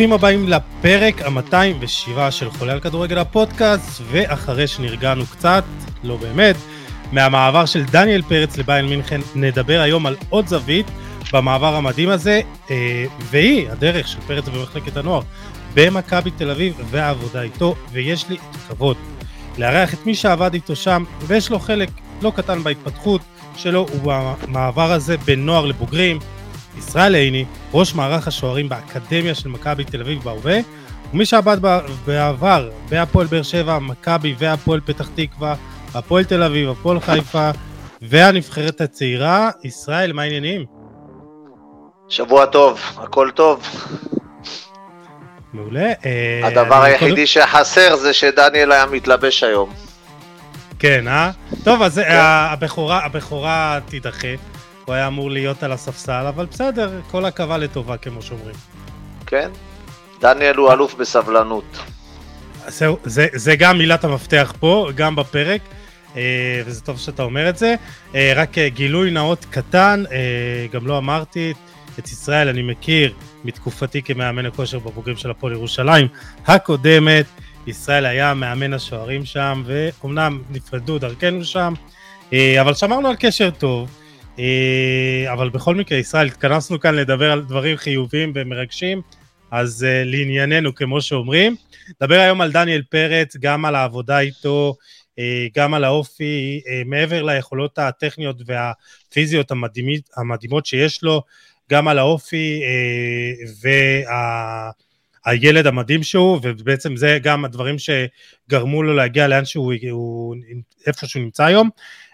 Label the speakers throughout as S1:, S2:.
S1: ברוכים הבאים לפרק ה-207 של חולה על כדורגל הפודקאסט, ואחרי שנרגענו קצת, לא באמת, מהמעבר של דניאל פרץ לביין מינכן, נדבר היום על עוד זווית במעבר המדהים הזה, אה, והיא הדרך של פרץ במחלקת הנוער במכבי תל אביב והעבודה איתו, ויש לי את הכבוד לארח את מי שעבד איתו שם, ויש לו חלק לא קטן בהתפתחות שלו ובמעבר הזה בין נוער לבוגרים. ישראל עיני, ראש מערך השוערים באקדמיה של מכבי תל אביב בהווה, ומי שעבד בעבר בהפועל באר שבע, מכבי והפועל פתח תקווה, הפועל תל אביב, הפועל חיפה והנבחרת הצעירה. ישראל, מה העניינים?
S2: שבוע טוב, הכל טוב.
S1: מעולה.
S2: אה, הדבר היחידי קודם... שחסר זה שדניאל היה מתלבש היום.
S1: כן, אה? טוב, אז כן. הבכורה, הבכורה תידחה. הוא היה אמור להיות על הספסל, אבל בסדר, כל עכבה לטובה, כמו שאומרים.
S2: כן, דניאל הוא אלוף בסבלנות.
S1: זהו, זה, זה גם מילת המפתח פה, גם בפרק, אה, וזה טוב שאתה אומר את זה. אה, רק אה, גילוי נאות קטן, גם לא אמרתי, את ישראל אני מכיר מתקופתי כמאמן הכושר בבוגרים של הפועל ירושלים הקודמת. ישראל היה מאמן השוערים שם, ואומנם נפרדו דרכנו שם, אבל שמרנו על קשר טוב. אה, אבל בכל מקרה, ישראל, התכנסנו כאן לדבר על דברים חיוביים ומרגשים, אז uh, לענייננו, כמו שאומרים. נדבר היום על דניאל פרץ, גם על העבודה איתו, uh, גם על האופי, מעבר ליכולות הטכניות והפיזיות המדהימות, המדהימות שיש לו, גם על האופי וה... המדהים שהוא, ובעצם זה גם הדברים שגרמו לו להגיע לאן שהוא, הוא, איפה שהוא נמצא היום.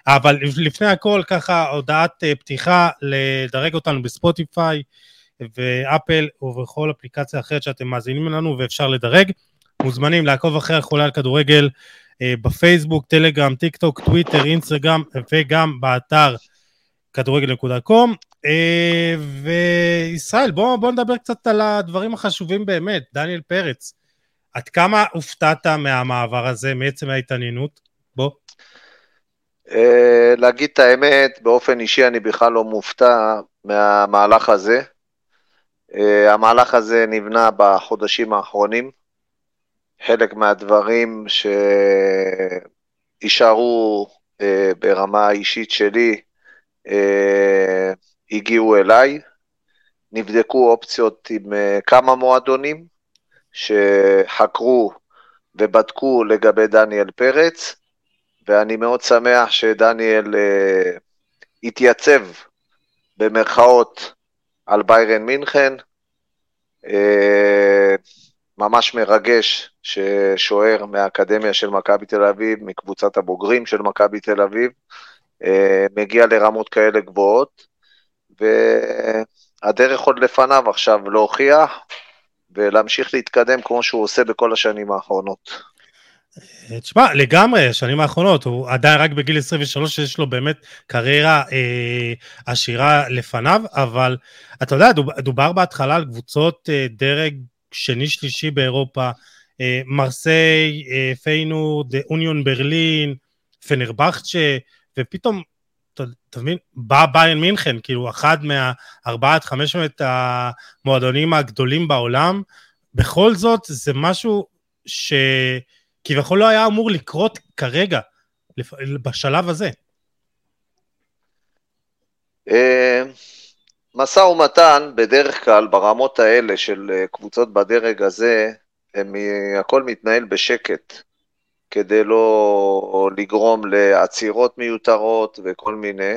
S1: אבל לפני הכל ככה הודעת אה, פתיחה לדרג אותנו בספוטיפיי ואפל ובכל אפליקציה אחרת שאתם מאזינים לנו ואפשר לדרג. מוזמנים לעקוב אחרי החולה על כדורגל אה, בפייסבוק, טלגרם, טיק טוק, טוויטר, אינסטגרם וגם באתר כדורגל.com. אה, וישראל, בוא, בוא נדבר קצת על הדברים החשובים באמת. דניאל פרץ, עד כמה הופתעת מהמעבר הזה, מעצם ההתעניינות? בוא.
S2: אה, להגיד את האמת, באופן אישי אני בכלל לא מופתע מהמהלך הזה. אה, המהלך הזה נבנה בחודשים האחרונים. חלק מהדברים שיישארו אה, ברמה האישית שלי הגיעו אליי. נבדקו אופציות עם כמה מועדונים שחקרו ובדקו לגבי דניאל פרץ. ואני מאוד שמח שדניאל uh, התייצב במרכאות על ביירן מינכן. Uh, ממש מרגש ששוער מהאקדמיה של מכבי תל אביב, מקבוצת הבוגרים של מכבי תל אביב, uh, מגיע לרמות כאלה גבוהות, והדרך עוד לפניו עכשיו להוכיח ולהמשיך להתקדם כמו שהוא עושה בכל השנים האחרונות.
S1: תשמע, לגמרי, השנים האחרונות, הוא עדיין רק בגיל 23, יש לו באמת קריירה אה, עשירה לפניו, אבל אתה יודע, דובר בהתחלה על קבוצות אה, דרג שני-שלישי באירופה, אה, מרסיי, אה, פיינורד, אוניון ברלין, פנרבכצ'ה, ופתאום, אתה מבין, בא ביין מינכן, כאילו אחד מהארבעת, חמשת המועדונים הגדולים בעולם, בכל זאת זה משהו ש... כביכול לא היה אמור לקרות כרגע, בשלב הזה.
S2: אה, משא ומתן בדרך כלל ברמות האלה של אה, קבוצות בדרג הזה, הם, הכל מתנהל בשקט, כדי לא לגרום לעצירות מיותרות וכל מיני.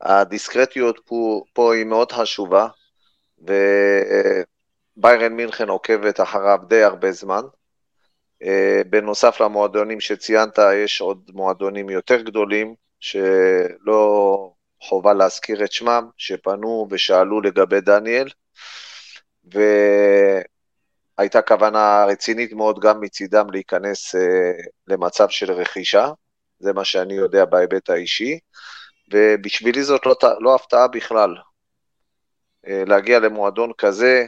S2: הדיסקרטיות פה, פה היא מאוד חשובה, וביירן מינכן עוקבת אחריו די הרבה זמן. אה, בנוסף למועדונים שציינת, יש עוד מועדונים יותר גדולים, שלא חובה להזכיר את שמם, שפנו ושאלו לגבי דניאל, והייתה כוונה רצינית מאוד גם מצידם להיכנס אה, למצב של רכישה, זה מה שאני יודע בהיבט האישי, ובשבילי זאת לא, לא הפתעה בכלל. אה, להגיע למועדון כזה,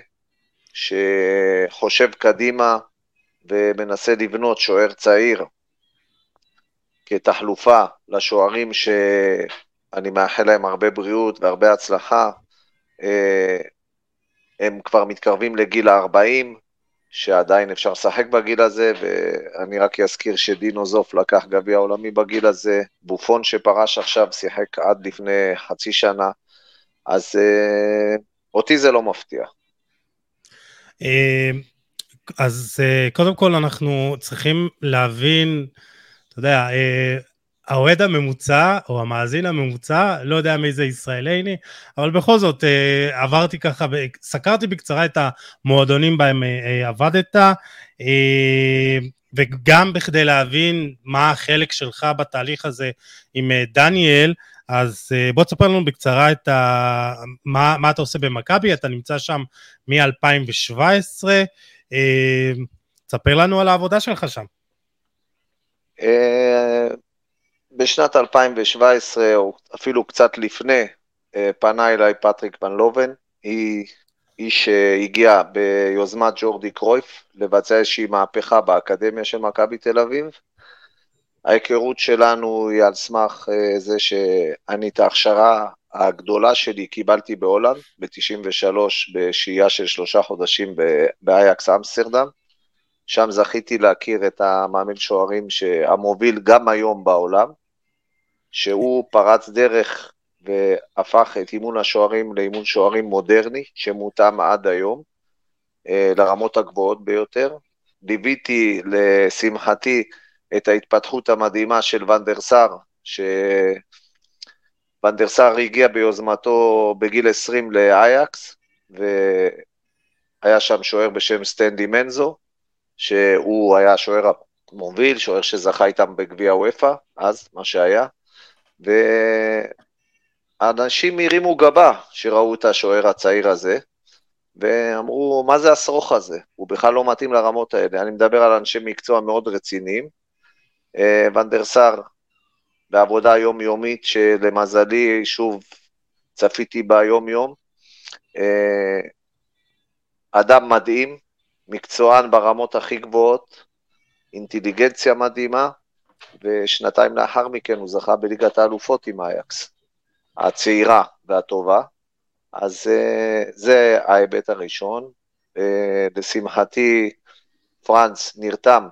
S2: שחושב קדימה, ומנסה לבנות שוער צעיר כתחלופה לשוערים שאני מאחל להם הרבה בריאות והרבה הצלחה, אה, הם כבר מתקרבים לגיל ה-40, שעדיין אפשר לשחק בגיל הזה, ואני רק אזכיר שדינו זוף לקח גביע עולמי בגיל הזה, בופון שפרש עכשיו שיחק עד לפני חצי שנה, אז אה, אותי זה לא מפתיע.
S1: אז אה, קודם כל אנחנו צריכים להבין, אתה יודע, אה, האוהד הממוצע, או המאזין הממוצע, לא יודע מי זה ישראלי, אבל בכל זאת, אה, עברתי ככה, סקרתי בקצרה את המועדונים בהם עבדת, וגם בכדי להבין מה החלק שלך בתהליך הזה עם דניאל, אז בוא תספר לנו בקצרה את ה... מה, מה אתה עושה במכבי, אתה נמצא שם מ-2017, תספר לנו על העבודה שלך שם.
S2: בשנת 2017, או אפילו קצת לפני, אה, פנה אליי פטריק ון לוון, איש שהגיע ביוזמת ג'ורדי קרויף לבצע איזושהי מהפכה באקדמיה של מכבי תל אביב. ההיכרות שלנו היא על סמך אה, זה שאני את ההכשרה הגדולה שלי קיבלתי בהולנד, ב-93 בשהייה של שלושה חודשים באייאקס אמסטרדם. שם זכיתי להכיר את המאמן שוערים המוביל גם היום בעולם, שהוא פרץ דרך והפך את אימון השוערים לאימון שוערים מודרני, שמותאם עד היום, אה, לרמות הגבוהות ביותר. ליוויתי, לשמחתי, את ההתפתחות המדהימה של ונדר סאר, שוונדר סאר הגיע ביוזמתו בגיל 20 לאייקס, והיה שם שוער בשם סטנדי מנזו, שהוא היה שוער המוביל, שוער שזכה איתם בגביע וופא, אז, מה שהיה. ואנשים הרימו גבה שראו את השוער הצעיר הזה, ואמרו, מה זה השרוך הזה? הוא בכלל לא מתאים לרמות האלה. אני מדבר על אנשי מקצוע מאוד רציניים. אה, ונדר סאר, בעבודה יומיומית, שלמזלי, שוב, צפיתי בה יום-יום. אה, אדם מדהים, מקצוען ברמות הכי גבוהות, אינטליגנציה מדהימה, ושנתיים לאחר מכן הוא זכה בליגת האלופות עם אייקס, הצעירה והטובה. אז uh, זה ההיבט הראשון. Uh, לשמחתי, פרנץ נרתם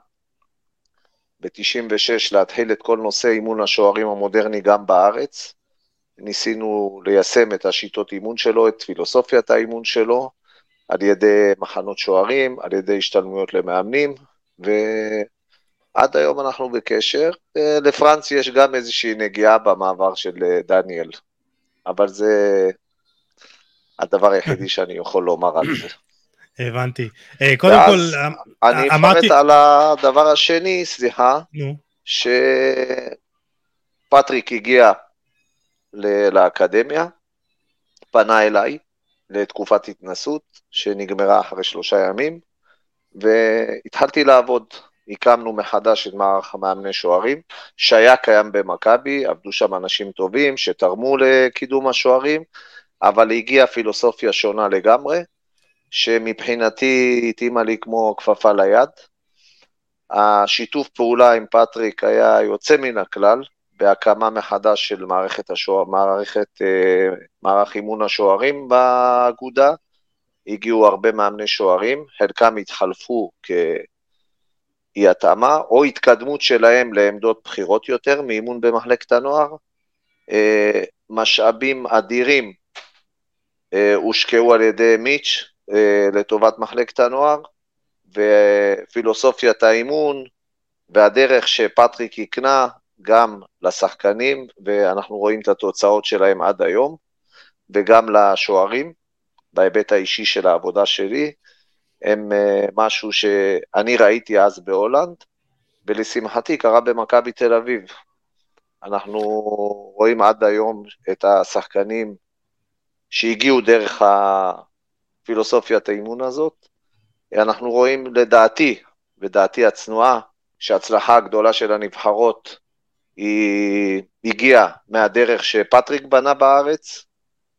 S2: ב-96 להתחיל את כל נושא אימון השוערים המודרני גם בארץ. ניסינו ליישם את השיטות אימון שלו, את פילוסופיית האימון שלו, על ידי מחנות שוערים, על ידי השתלמויות למאמנים, ו... עד היום אנחנו בקשר. אה, לפרנס יש גם איזושהי נגיעה במעבר של אה, דניאל, אבל זה הדבר היחידי שאני יכול לומר על זה.
S1: הבנתי. אה, קודם כל,
S2: אני אפרט על הדבר השני, סליחה, שפטריק הגיע לאקדמיה, פנה אליי לתקופת התנסות שנגמרה אחרי שלושה ימים, והתחלתי לעבוד. הקמנו מחדש את מערך המאמני שוערים, שהיה קיים במכבי, עבדו שם אנשים טובים שתרמו לקידום השוערים, אבל הגיעה פילוסופיה שונה לגמרי, שמבחינתי התאימה לי כמו כפפה ליד. השיתוף פעולה עם פטריק היה יוצא מן הכלל, בהקמה מחדש של מערכת, השוער, מערכת אה, מערך אימון השוערים באגודה. הגיעו הרבה מאמני שוערים, חלקם התחלפו כ... אי התאמה או התקדמות שלהם לעמדות בכירות יותר מאימון במחלקת הנוער. אה, משאבים אדירים אה, הושקעו על ידי מיץ' לטובת מחלקת הנוער, ופילוסופיית האימון והדרך שפטריק הקנה גם לשחקנים, ואנחנו רואים את התוצאות שלהם עד היום, וגם לשוערים, בהיבט האישי של העבודה שלי. הם אה, משהו שאני ראיתי אז בהולנד, ולשמחתי קרה במכבי תל אביב. אנחנו רואים עד היום את השחקנים שהגיעו דרך הפילוסופיית האימון הזאת. אנחנו רואים לדעתי, ודעתי הצנועה, שההצלחה הגדולה של הנבחרות היא הגיעה מהדרך שפטריק בנה בארץ.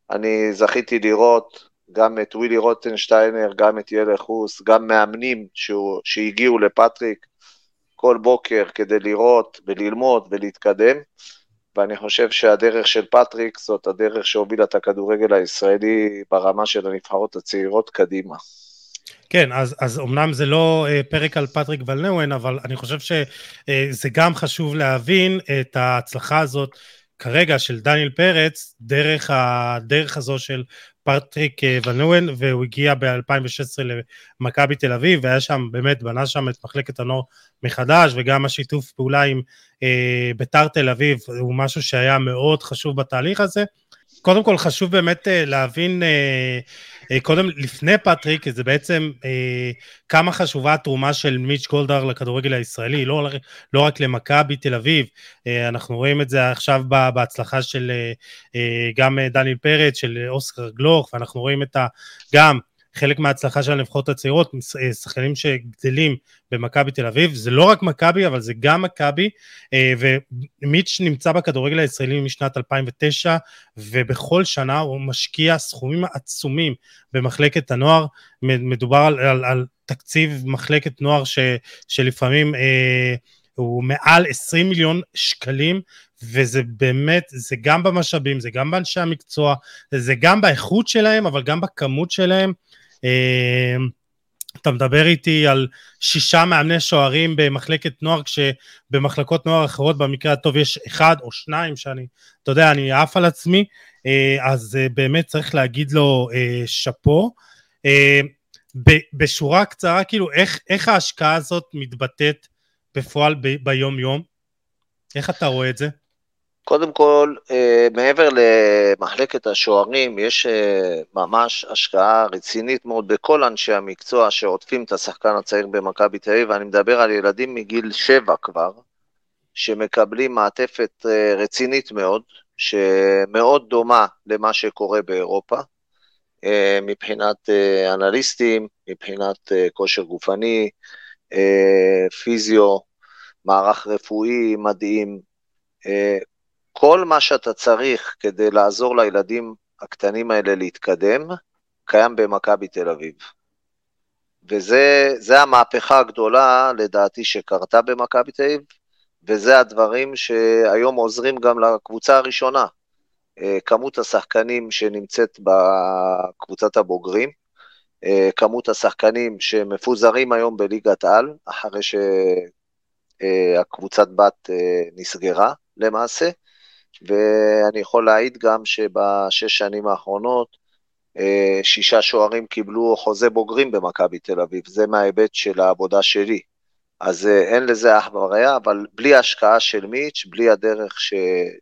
S2: אני זכיתי לראות גם את ווילי רוטנשטיינר, גם את ילך חוס, גם מאמנים שהוא, שהגיעו לפטריק כל בוקר כדי לראות וללמוד ולהתקדם. ואני חושב שהדרך של פטריק זאת הדרך שהובילה את הכדורגל הישראלי ברמה של הנבחרות הצעירות קדימה.
S1: כן, אז, אז אמנם זה לא אה, פרק על פטריק ון לוון, אבל אני חושב שזה אה, גם חשוב להבין את ההצלחה הזאת כרגע של דניאל פרץ, דרך הדרך הזו של פטריק אה, ון לוון, והוא הגיע ב-2016 למכבי תל אביב, והיה שם, באמת, בנה שם את מחלקת הנוער מחדש, וגם השיתוף פעולה עם אה, ביתר תל אביב הוא משהו שהיה מאוד חשוב בתהליך הזה. קודם כל חשוב באמת אה, להבין, אה, קודם לפני פטריק, זה בעצם כמה חשובה התרומה של מיץ' גולדהר לכדורגל הישראלי, לא, לא רק למכבי תל אביב, אנחנו רואים את זה עכשיו בהצלחה של גם דניאל פרץ, של אוסקר גלוך, ואנחנו רואים את ה... גם חלק מההצלחה של הנבחרות הצעירות, אה, שחקנים שגדלים במכבי תל אביב, זה לא רק מכבי, אבל זה גם מכבי, אה, ומיץ' נמצא בכדורגל הישראלי משנת 2009, ובכל שנה הוא משקיע סכומים עצומים במחלקת הנוער, מדובר על, על, על תקציב מחלקת נוער ש, שלפעמים אה, הוא מעל 20 מיליון שקלים, וזה באמת, זה גם במשאבים, זה גם באנשי המקצוע, זה גם באיכות שלהם, אבל גם בכמות שלהם. אמ, אתה מדבר איתי על שישה מאמני שוערים במחלקת נוער, כשבמחלקות נוער אחרות במקרה הטוב יש אחד או שניים שאני, אתה יודע, אני עף על עצמי, אה, אז אה, באמת צריך להגיד לו אה, שאפו. בשורה קצרה, כאילו, איך, איך ההשקעה הזאת מתבטאת בפועל ב, ביום יום? איך אתה רואה את זה?
S2: קודם כל, אה, מעבר למחלקת השוערים, יש אה, ממש השקעה רצינית מאוד בכל אנשי המקצוע שעוטפים את השחקן הצעיר במכבי תל אביב, ואני מדבר על ילדים מגיל שבע כבר, שמקבלים מעטפת אה, רצינית מאוד, שמאוד דומה למה שקורה באירופה, מבחינת אנליסטים, מבחינת כושר גופני, פיזיו, מערך רפואי מדהים, כל מה שאתה צריך כדי לעזור לילדים הקטנים האלה להתקדם, קיים במכבי תל אביב. וזה המהפכה הגדולה, לדעתי, שקרתה במכבי תל אביב, וזה הדברים שהיום עוזרים גם לקבוצה הראשונה. אה, כמות השחקנים שנמצאת בקבוצת הבוגרים, אה, כמות השחקנים שמפוזרים היום בליגת על, אחרי שהקבוצת בת אה, נסגרה למעשה, ואני יכול להעיד גם שבשש שנים האחרונות, אה, שישה שוערים קיבלו חוזה בוגרים במכבי תל אביב, זה מההיבט של העבודה שלי. אז אה, אין לזה אח ורע, אבל בלי ההשקעה של מיץ', בלי הדרך ש,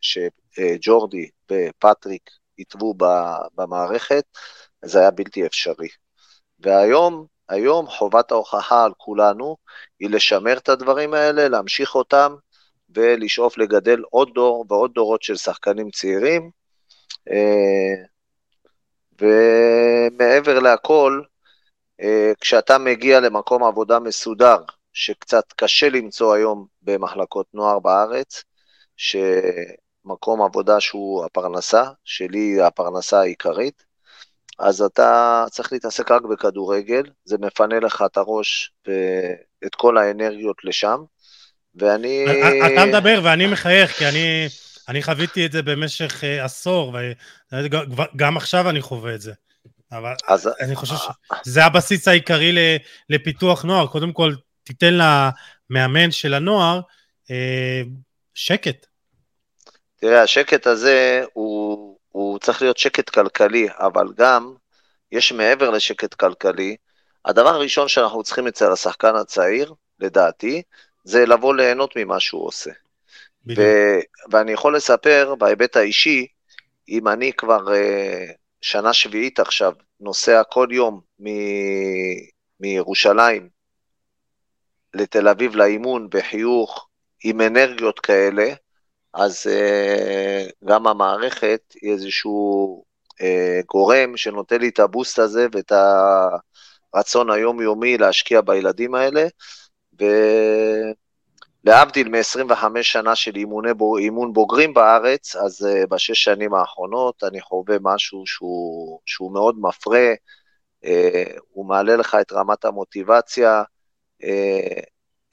S2: שג'ורדי ופטריק התוו במערכת, זה היה בלתי אפשרי. והיום, היום חובת ההוכחה על כולנו היא לשמר את הדברים האלה, להמשיך אותם, ולשאוף לגדל עוד דור ועוד דורות של שחקנים צעירים. אה, ומעבר להכל, אה, כשאתה מגיע למקום עבודה מסודר, שקצת קשה למצוא היום במחלקות נוער בארץ, שמקום עבודה שהוא הפרנסה, שלי הפרנסה העיקרית, אז אתה צריך להתעסק רק בכדורגל, זה מפנה לך את הראש ואת כל האנרגיות לשם, ואני...
S1: אתה מדבר ואני מחייך, כי אני, אני חוויתי את זה במשך uh, עשור, וגם עכשיו אני חווה את זה. אבל אז... אני חושב שזה הבסיס העיקרי לפיתוח נוער. קודם כל, תיתן למאמן של הנוער uh, שקט.
S2: תראה, השקט הזה הוא, הוא צריך להיות שקט כלכלי, אבל גם יש מעבר לשקט כלכלי, הדבר הראשון שאנחנו צריכים אצל השחקן הצעיר, לדעתי, זה לבוא ליהנות ממה שהוא עושה. ו- ואני יכול לספר בהיבט האישי, אם אני כבר uh, שנה שביעית עכשיו נוסע כל יום מ- מירושלים לתל אביב לאימון בחיוך, עם אנרגיות כאלה, אז uh, גם המערכת היא איזשהו uh, גורם שנותן לי את הבוסט הזה ואת הרצון היומיומי להשקיע בילדים האלה, ולהבדיל מ-25 שנה של אימוני, אימון בוגרים בארץ, אז uh, בשש שנים האחרונות אני חווה משהו שהוא, שהוא מאוד מפרה, uh, הוא מעלה לך את רמת המוטיבציה, uh,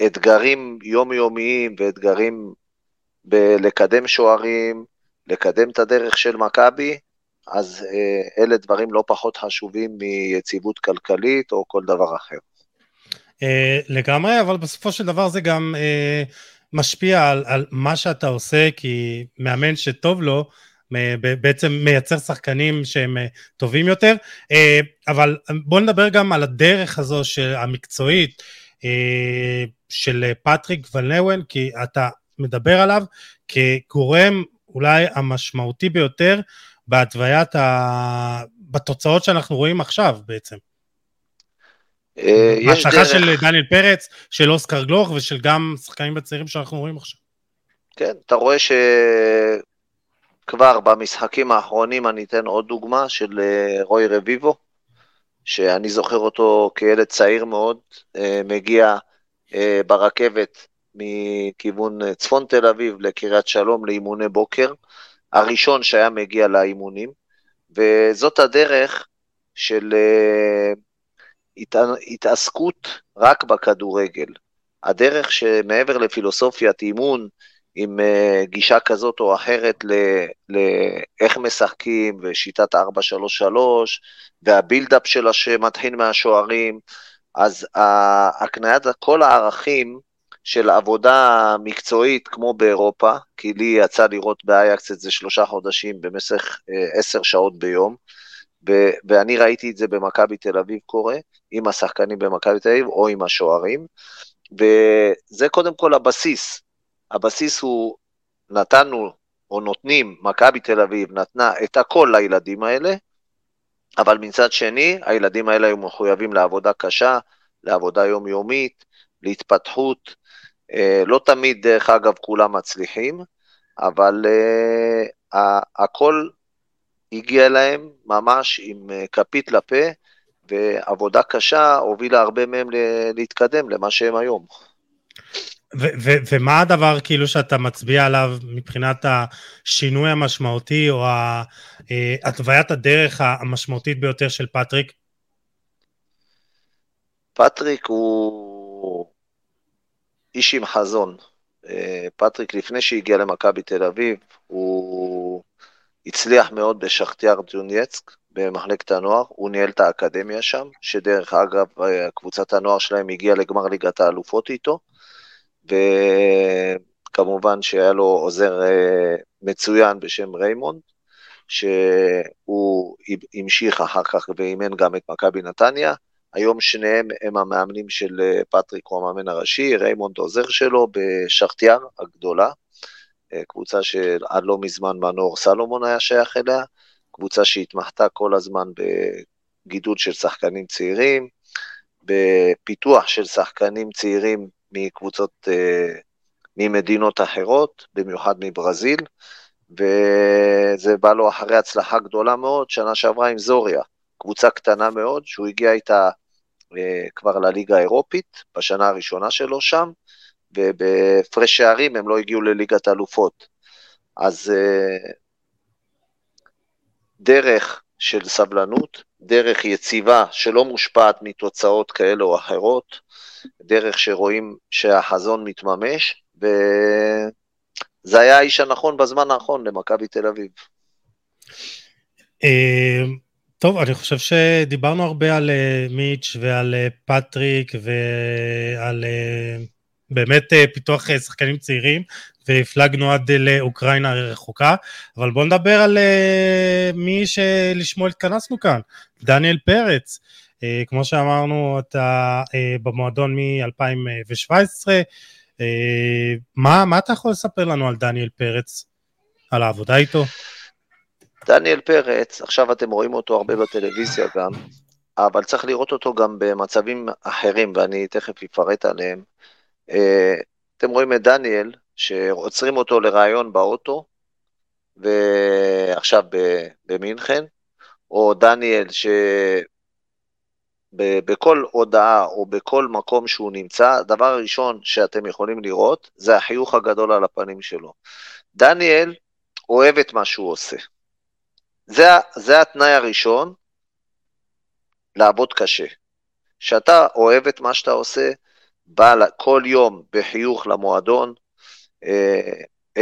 S2: אתגרים יומיומיים ואתגרים בלקדם שוערים, לקדם את הדרך של מכבי, אז אה, אלה דברים לא פחות חשובים מיציבות כלכלית או כל דבר אחר.
S1: אה, לגמרי, אבל בסופו של דבר זה גם אה, משפיע על, על מה שאתה עושה, כי מאמן שטוב לו, בעצם מייצר שחקנים שהם טובים יותר, אבל בוא נדבר גם על הדרך הזו המקצועית של פטריק ולנאוון, כי אתה מדבר עליו כגורם אולי המשמעותי ביותר בהתוויית ה... בתוצאות שאנחנו רואים עכשיו בעצם. אה, ההשלכה דרך... של דניאל פרץ, של אוסקר גלוך ושל גם שחקנים בצעירים שאנחנו רואים עכשיו.
S2: כן, אתה רואה שכבר במשחקים האחרונים, אני אתן עוד דוגמה של אה, רוי רביבו, שאני זוכר אותו כילד צעיר מאוד, אה, מגיע ברכבת מכיוון צפון תל אביב לקריית שלום לאימוני בוקר, הראשון שהיה מגיע לאימונים, וזאת הדרך של. התעסקות רק בכדורגל. הדרך שמעבר לפילוסופיית אימון, עם uh, גישה כזאת או אחרת לאיך משחקים ושיטת 4-3-3 והבילדאפ שלה שמתחיל מהשוערים, אז הקניית כל הערכים של עבודה מקצועית כמו באירופה, כי לי יצא לראות באייקס את זה שלושה חודשים במשך uh, עשר שעות ביום, ואני ראיתי את זה במכבי תל אביב קורה, עם השחקנים במכבי תל אביב או עם השוערים, וזה קודם כל הבסיס. הבסיס הוא, נתנו או נותנים, מכבי תל אביב נתנה את הכל לילדים האלה, אבל מצד שני, הילדים האלה היו מחויבים לעבודה קשה, לעבודה יומיומית, להתפתחות. אה, לא תמיד, דרך אגב, כולם מצליחים, אבל uh, הכל הגיע להם ממש עם אה, כפית לפה, ועבודה קשה הובילה הרבה מהם להתקדם למה שהם היום.
S1: ומה הדבר כאילו שאתה מצביע עליו מבחינת השינוי המשמעותי או אה, התוויית הדרך המשמעותית ביותר של פטריק?
S2: פטריק הוא איש עם חזון. אה, פטריק לפני שהגיע למכבי תל אביב הוא הצליח מאוד בשחטאר דונייצק במחלקת הנוער, הוא ניהל את האקדמיה שם, שדרך אגב קבוצת הנוער שלהם הגיעה לגמר ליגת האלופות איתו, וכמובן שהיה לו עוזר אה, מצוין בשם ריימונד, שהוא המשיך אחר כך ואימן גם את מכבי נתניה. היום שניהם הם המאמנים של אה, פטריק, הוא המאמן הראשי, ריימונד עוזר שלו בשחטאר הגדולה. אה, קבוצה שעד לא מזמן מנור סלומון היה שייך אליה, קבוצה שהתמחתה כל הזמן בגידול של שחקנים צעירים, בפיתוח של שחקנים צעירים מקבוצות, אה, ממדינות אחרות, במיוחד מברזיל, וזה בא לו אחרי הצלחה גדולה מאוד, שנה שעברה עם זוריה, קבוצה קטנה מאוד, שהוא הגיע איתה אה, כבר לליגה האירופית, בשנה הראשונה שלו שם, ובהפרש שערים הם לא הגיעו לליגת האלופות. אז אה, דרך של סבלנות, דרך יציבה שלא מושפעת מתוצאות כאלה או אחרות, דרך שרואים שהחזון מתממש, וזה היה האיש הנכון בזמן הנכון למכבי תל אביב.
S1: אה, טוב, אני חושב שדיברנו הרבה על אה, מיץ' ועל פטריק ועל באמת אה, פיתוח אה, שחקנים צעירים, והפלגנו עד לאוקראינה הרחוקה, אבל בואו נדבר על אה, מי שלשמו התכנסנו כאן, דניאל פרץ. כמו שאמרנו, אתה במועדון מ-2017. מה, מה אתה יכול לספר לנו על דניאל פרץ, על העבודה איתו?
S2: דניאל פרץ, עכשיו אתם רואים אותו הרבה בטלוויזיה גם, אבל צריך לראות אותו גם במצבים אחרים, ואני תכף אפרט עליהם. אתם רואים את דניאל, שעוצרים אותו לראיון באוטו, ועכשיו במינכן, או דניאל שבכל הודעה או בכל מקום שהוא נמצא, הדבר הראשון שאתם יכולים לראות זה החיוך הגדול על הפנים שלו. דניאל אוהב את מה שהוא עושה. זה, זה התנאי הראשון, לעבוד קשה. כשאתה אוהב את מה שאתה עושה, בא כל יום בחיוך למועדון, אה,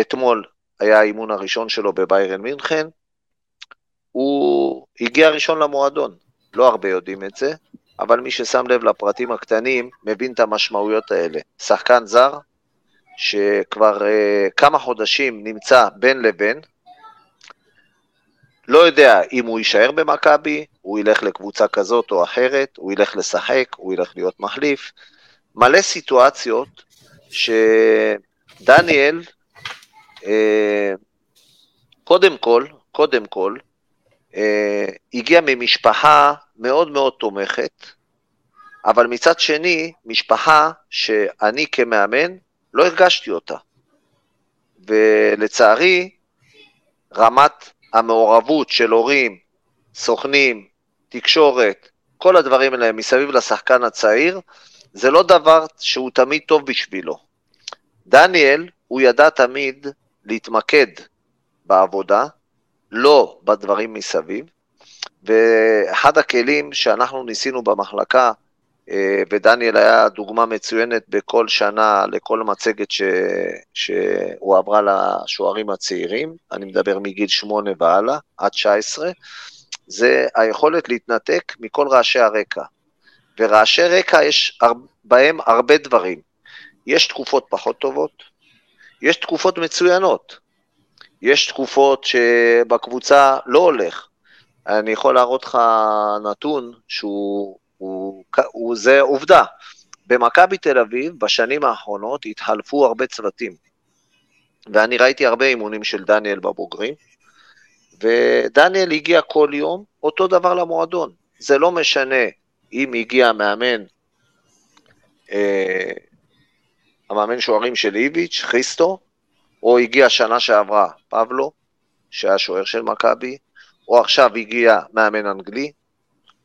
S2: אתמול היה האימון הראשון שלו בביירן מינכן, הוא הגיע ראשון למועדון. לא הרבה יודעים את זה, אבל מי ששם לב לפרטים הקטנים מבין את המשמעויות האלה. שחקן זר, שכבר uh, כמה חודשים נמצא בין לבין, לא יודע אם הוא יישאר במכבי, הוא ילך לקבוצה כזאת או אחרת, הוא ילך לשחק, הוא ילך להיות מחליף. מלא סיטואציות שדניאל, אה, קודם כל, קודם כל, אה, הגיע ממשפחה מאוד מאוד תומכת, אבל מצד שני, משפחה שאני כמאמן לא הרגשתי אותה. ולצערי, רמת המעורבות של הורים, סוכנים, תקשורת, כל הדברים האלה מסביב לשחקן הצעיר, זה לא דבר שהוא תמיד טוב בשבילו. דניאל, הוא ידע תמיד להתמקד בעבודה, לא בדברים מסביב, ואחד הכלים שאנחנו ניסינו במחלקה, אה, ודניאל היה דוגמה מצוינת בכל שנה לכל מצגת ש... שהוא עברה לשוערים הצעירים, אני מדבר מגיל 8 והלאה, עד 19, זה היכולת להתנתק מכל רעשי הרקע. ורעשי רקע יש בהם הרבה דברים. יש תקופות פחות טובות, יש תקופות מצוינות, יש תקופות שבקבוצה לא הולך. אני יכול להראות לך נתון שהוא, הוא, הוא, זה עובדה. במכבי תל אביב בשנים האחרונות התחלפו הרבה צוותים. ואני ראיתי הרבה אימונים של דניאל בבוגרים, ודניאל הגיע כל יום אותו דבר למועדון. זה לא משנה אם הגיע מאמן, אה, המאמן שוערים של איביץ', חיסטו, או הגיע שנה שעברה פבלו, שהיה שוער של מכבי, או עכשיו הגיע מאמן אנגלי,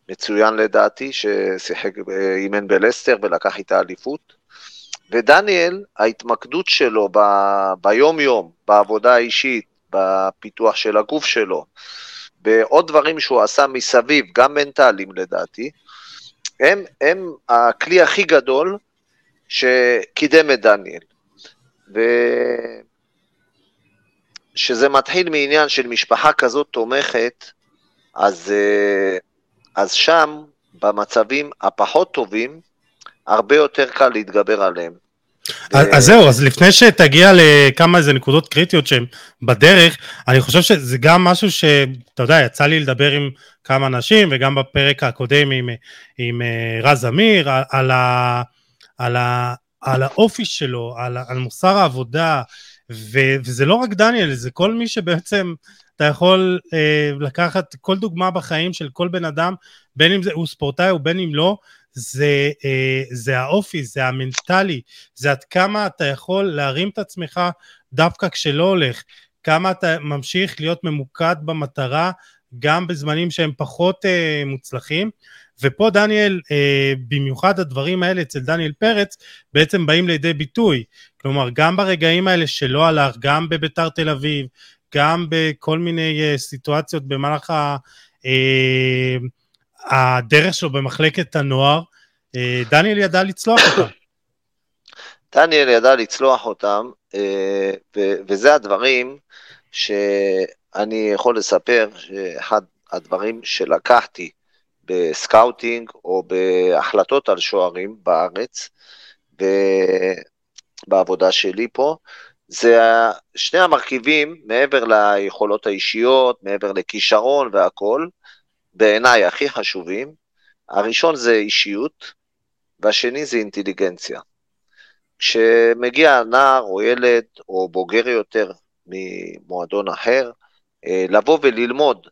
S2: מצוין לדעתי, ששיחק, אה, אימן בלסטר ולקח איתה אליפות. ודניאל, ההתמקדות שלו ב, ביום-יום, בעבודה האישית, בפיתוח של הגוף שלו, בעוד דברים שהוא עשה מסביב, גם מנטליים לדעתי, הם, הם הכלי הכי גדול שקידם את דניאל. וכשזה מתחיל מעניין של משפחה כזאת תומכת, אז, אה, אז שם, במצבים הפחות טובים, הרבה יותר קל להתגבר עליהם.
S1: אז זהו, אז לפני שתגיע לכמה איזה נקודות קריטיות שהן בדרך, אני חושב שזה גם משהו שאתה יודע, יצא לי לדבר עם כמה אנשים, וגם בפרק הקודם עם, עם אה, רז אמיר, על, ה, על, ה, על האופי שלו, על, על מוסר העבודה, ו, וזה לא רק דניאל, זה כל מי שבעצם אתה יכול אה, לקחת כל דוגמה בחיים של כל בן אדם, בין אם זה, הוא ספורטאי או בין אם לא, זה, אה, זה האופי, זה המנטלי, זה עד כמה אתה יכול להרים את עצמך דווקא כשלא הולך, כמה אתה ממשיך להיות ממוקד במטרה גם בזמנים שהם פחות אה, מוצלחים. ופה דניאל, אה, במיוחד הדברים האלה אצל דניאל פרץ, בעצם באים לידי ביטוי. כלומר, גם ברגעים האלה שלא הלך, גם בביתר תל אביב, גם בכל מיני אה, סיטואציות במהלך ה... אה, הדרך שלו במחלקת הנוער, דניאל ידע לצלוח אותם.
S2: דניאל ידע לצלוח אותם, אה, וזה הדברים שאני יכול לספר, שאחד הדברים שלקחתי ב scouting או בהחלטות על שוערים בארץ, בעבודה שלי פה, זה שני המרכיבים, מעבר ליכולות האישיות, מעבר לכישרון והכול, בעיניי הכי חשובים, הראשון זה אישיות, והשני זה אינטליגנציה. כשמגיע נער או ילד או בוגר יותר ממועדון אחר, אה, לבוא וללמוד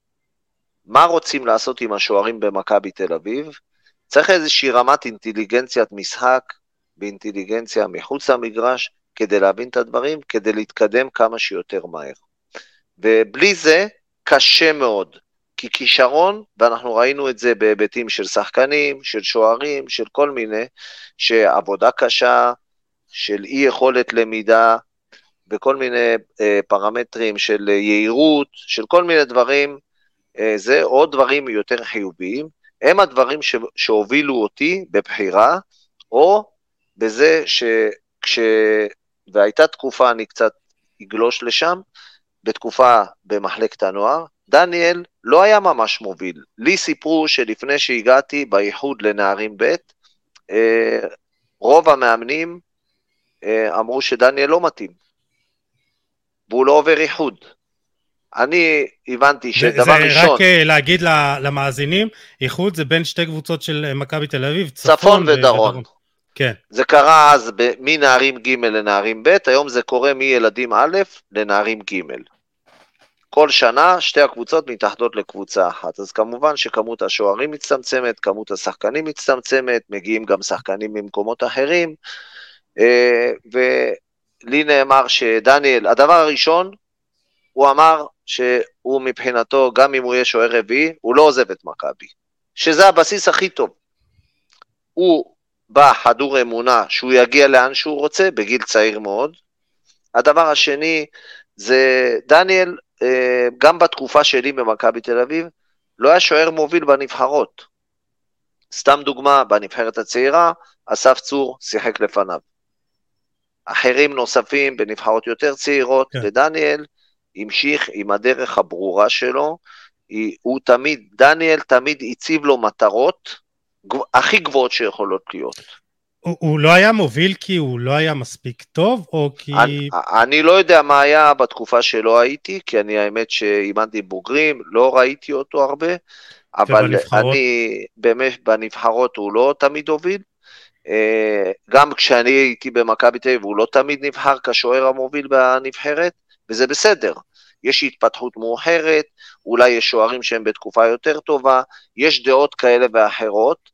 S2: מה רוצים לעשות עם השוערים במכבי תל אביב, צריך איזושהי רמת אינטליגנציית משחק ואינטליגנציה מחוץ למגרש כדי להבין את הדברים, כדי להתקדם כמה שיותר מהר. ובלי זה קשה מאוד. כי כישרון, ואנחנו ראינו את זה בהיבטים של שחקנים, של שוערים, של כל מיני, שעבודה קשה, של אי יכולת למידה, וכל מיני אה, פרמטרים של יהירות, של כל מיני דברים, אה, זה עוד דברים יותר חיוביים, הם הדברים ש, שהובילו אותי בבחירה, או בזה שכש... והייתה תקופה, אני קצת יגלוש לשם, בתקופה במחלקת הנוער. דניאל לא היה ממש מוביל. לי סיפרו שלפני שהגעתי באיחוד לנערים ב', אה, רוב המאמנים אה, אמרו שדניאל לא מתאים, והוא לא עובר איחוד. אני הבנתי שדבר
S1: זה
S2: ראשון...
S1: זה רק אה, להגיד למאזינים, איחוד זה בין שתי קבוצות של מכבי תל אביב,
S2: צפון, צפון ודרום. ודרום.
S1: כן.
S2: זה קרה אז מנערים ג' לנערים ב', היום זה קורה מילדים א' לנערים ג'. כל שנה שתי הקבוצות מתאחדות לקבוצה אחת. אז כמובן שכמות השוערים מצטמצמת, כמות השחקנים מצטמצמת, מגיעים גם שחקנים ממקומות אחרים, אה, ולי נאמר שדניאל, הדבר הראשון, הוא אמר שהוא מבחינתו, גם אם הוא יהיה שוער רביעי, הוא לא עוזב את מכבי. שזה הבסיס הכי טוב. הוא בא חדור אמונה שהוא יגיע לאן שהוא רוצה, בגיל צעיר מאוד. הדבר השני זה דניאל גם בתקופה שלי במכבי תל אביב, לא היה שוער מוביל בנבחרות. סתם דוגמה, בנבחרת הצעירה, אסף צור שיחק לפניו. אחרים נוספים בנבחרות יותר צעירות, כן. ודניאל המשיך עם הדרך הברורה שלו. הוא תמיד, דניאל תמיד הציב לו מטרות הכי גבוהות שיכולות להיות.
S1: הוא, הוא לא היה מוביל כי הוא לא היה מספיק טוב, או כי...
S2: אני, אני לא יודע מה היה בתקופה שלא הייתי, כי אני האמת שאימנתי בוגרים, לא ראיתי אותו הרבה, אבל ובנבחרות? אני באמת בנבחרות הוא לא תמיד הוביל. אה, גם כשאני הייתי במכבי תל אביב הוא לא תמיד נבחר כשוער המוביל בנבחרת, וזה בסדר. יש התפתחות מאוחרת, אולי יש שוערים שהם בתקופה יותר טובה, יש דעות כאלה ואחרות,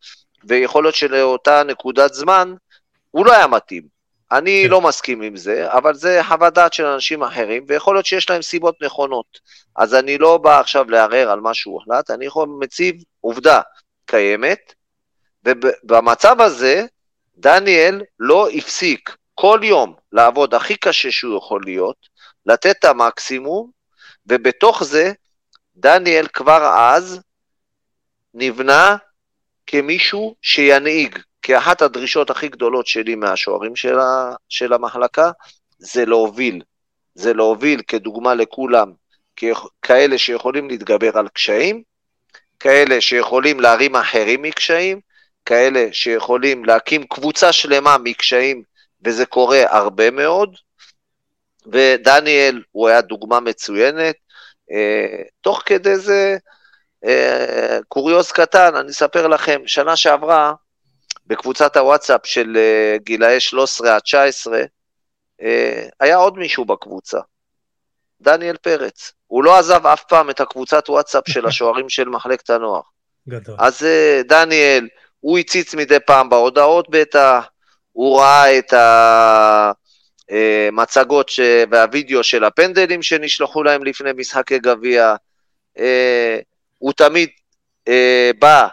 S2: ויכול להיות שלאותה נקודת זמן הוא לא היה מתאים. אני כן. לא מסכים עם זה, אבל זה חוות דעת של אנשים אחרים, ויכול להיות שיש להם סיבות נכונות. אז אני לא בא עכשיו לערער על מה שהוא הוחלט, אני יכול מציב עובדה קיימת, ובמצב הזה, דניאל לא הפסיק כל יום לעבוד הכי קשה שהוא יכול להיות, לתת את המקסימום, ובתוך זה, דניאל כבר אז נבנה כמישהו שינהיג, כי אחת הדרישות הכי גדולות שלי מהשוערים של, ה, של המחלקה זה להוביל. זה להוביל כדוגמה לכולם, כאלה שיכולים להתגבר על קשיים, כאלה שיכולים להרים אחרים מקשיים, כאלה שיכולים להקים קבוצה שלמה מקשיים, וזה קורה הרבה מאוד. ודניאל הוא היה דוגמה מצוינת. אה, תוך כדי זה קוריוז קטן, אני אספר לכם, שנה שעברה, בקבוצת הוואטסאפ של אה, גילאי 13 עד 19, אה, היה עוד מישהו בקבוצה, דניאל פרץ. הוא לא עזב אף פעם את הקבוצת וואטסאפ של השוערים של מחלקת הנוער.
S1: גדול.
S2: אז דניאל, הוא הציץ מדי פעם בהודעות בטח, הוא ראה את המצגות והווידאו של הפנדלים שנשלחו להם לפני משחקי גביע. הוא תמיד אה, בא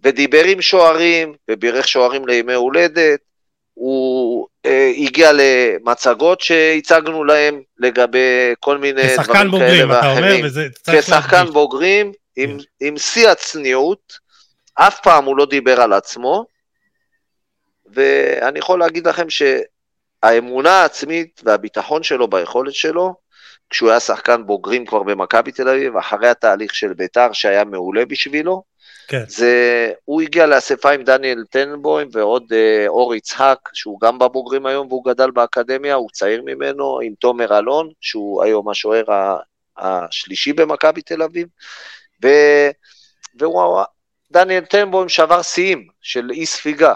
S2: ודיבר עם שוערים, ובירך שוערים לימי הולדת, הוא אה, הגיע למצגות שהצגנו להם לגבי כל מיני דברים
S1: בוגרים, כאלה ואחרים. אומר,
S2: כשחקן להדגיש. בוגרים, עם, כן. עם שיא הצניעות, אף פעם הוא לא דיבר על עצמו, ואני יכול להגיד לכם שהאמונה העצמית והביטחון שלו ביכולת שלו, כשהוא היה שחקן בוגרים כבר במכבי תל אביב, אחרי התהליך של ביתר שהיה מעולה בשבילו. כן. זה, הוא הגיע לאספה עם דניאל טנבוים ועוד אה, אור יצחק, שהוא גם בבוגרים היום והוא גדל באקדמיה, הוא צעיר ממנו, עם תומר אלון, שהוא היום השוער השלישי במכבי תל אביב, ו, והוא, דניאל טנבוים שבר שיאים של אי ספיגה.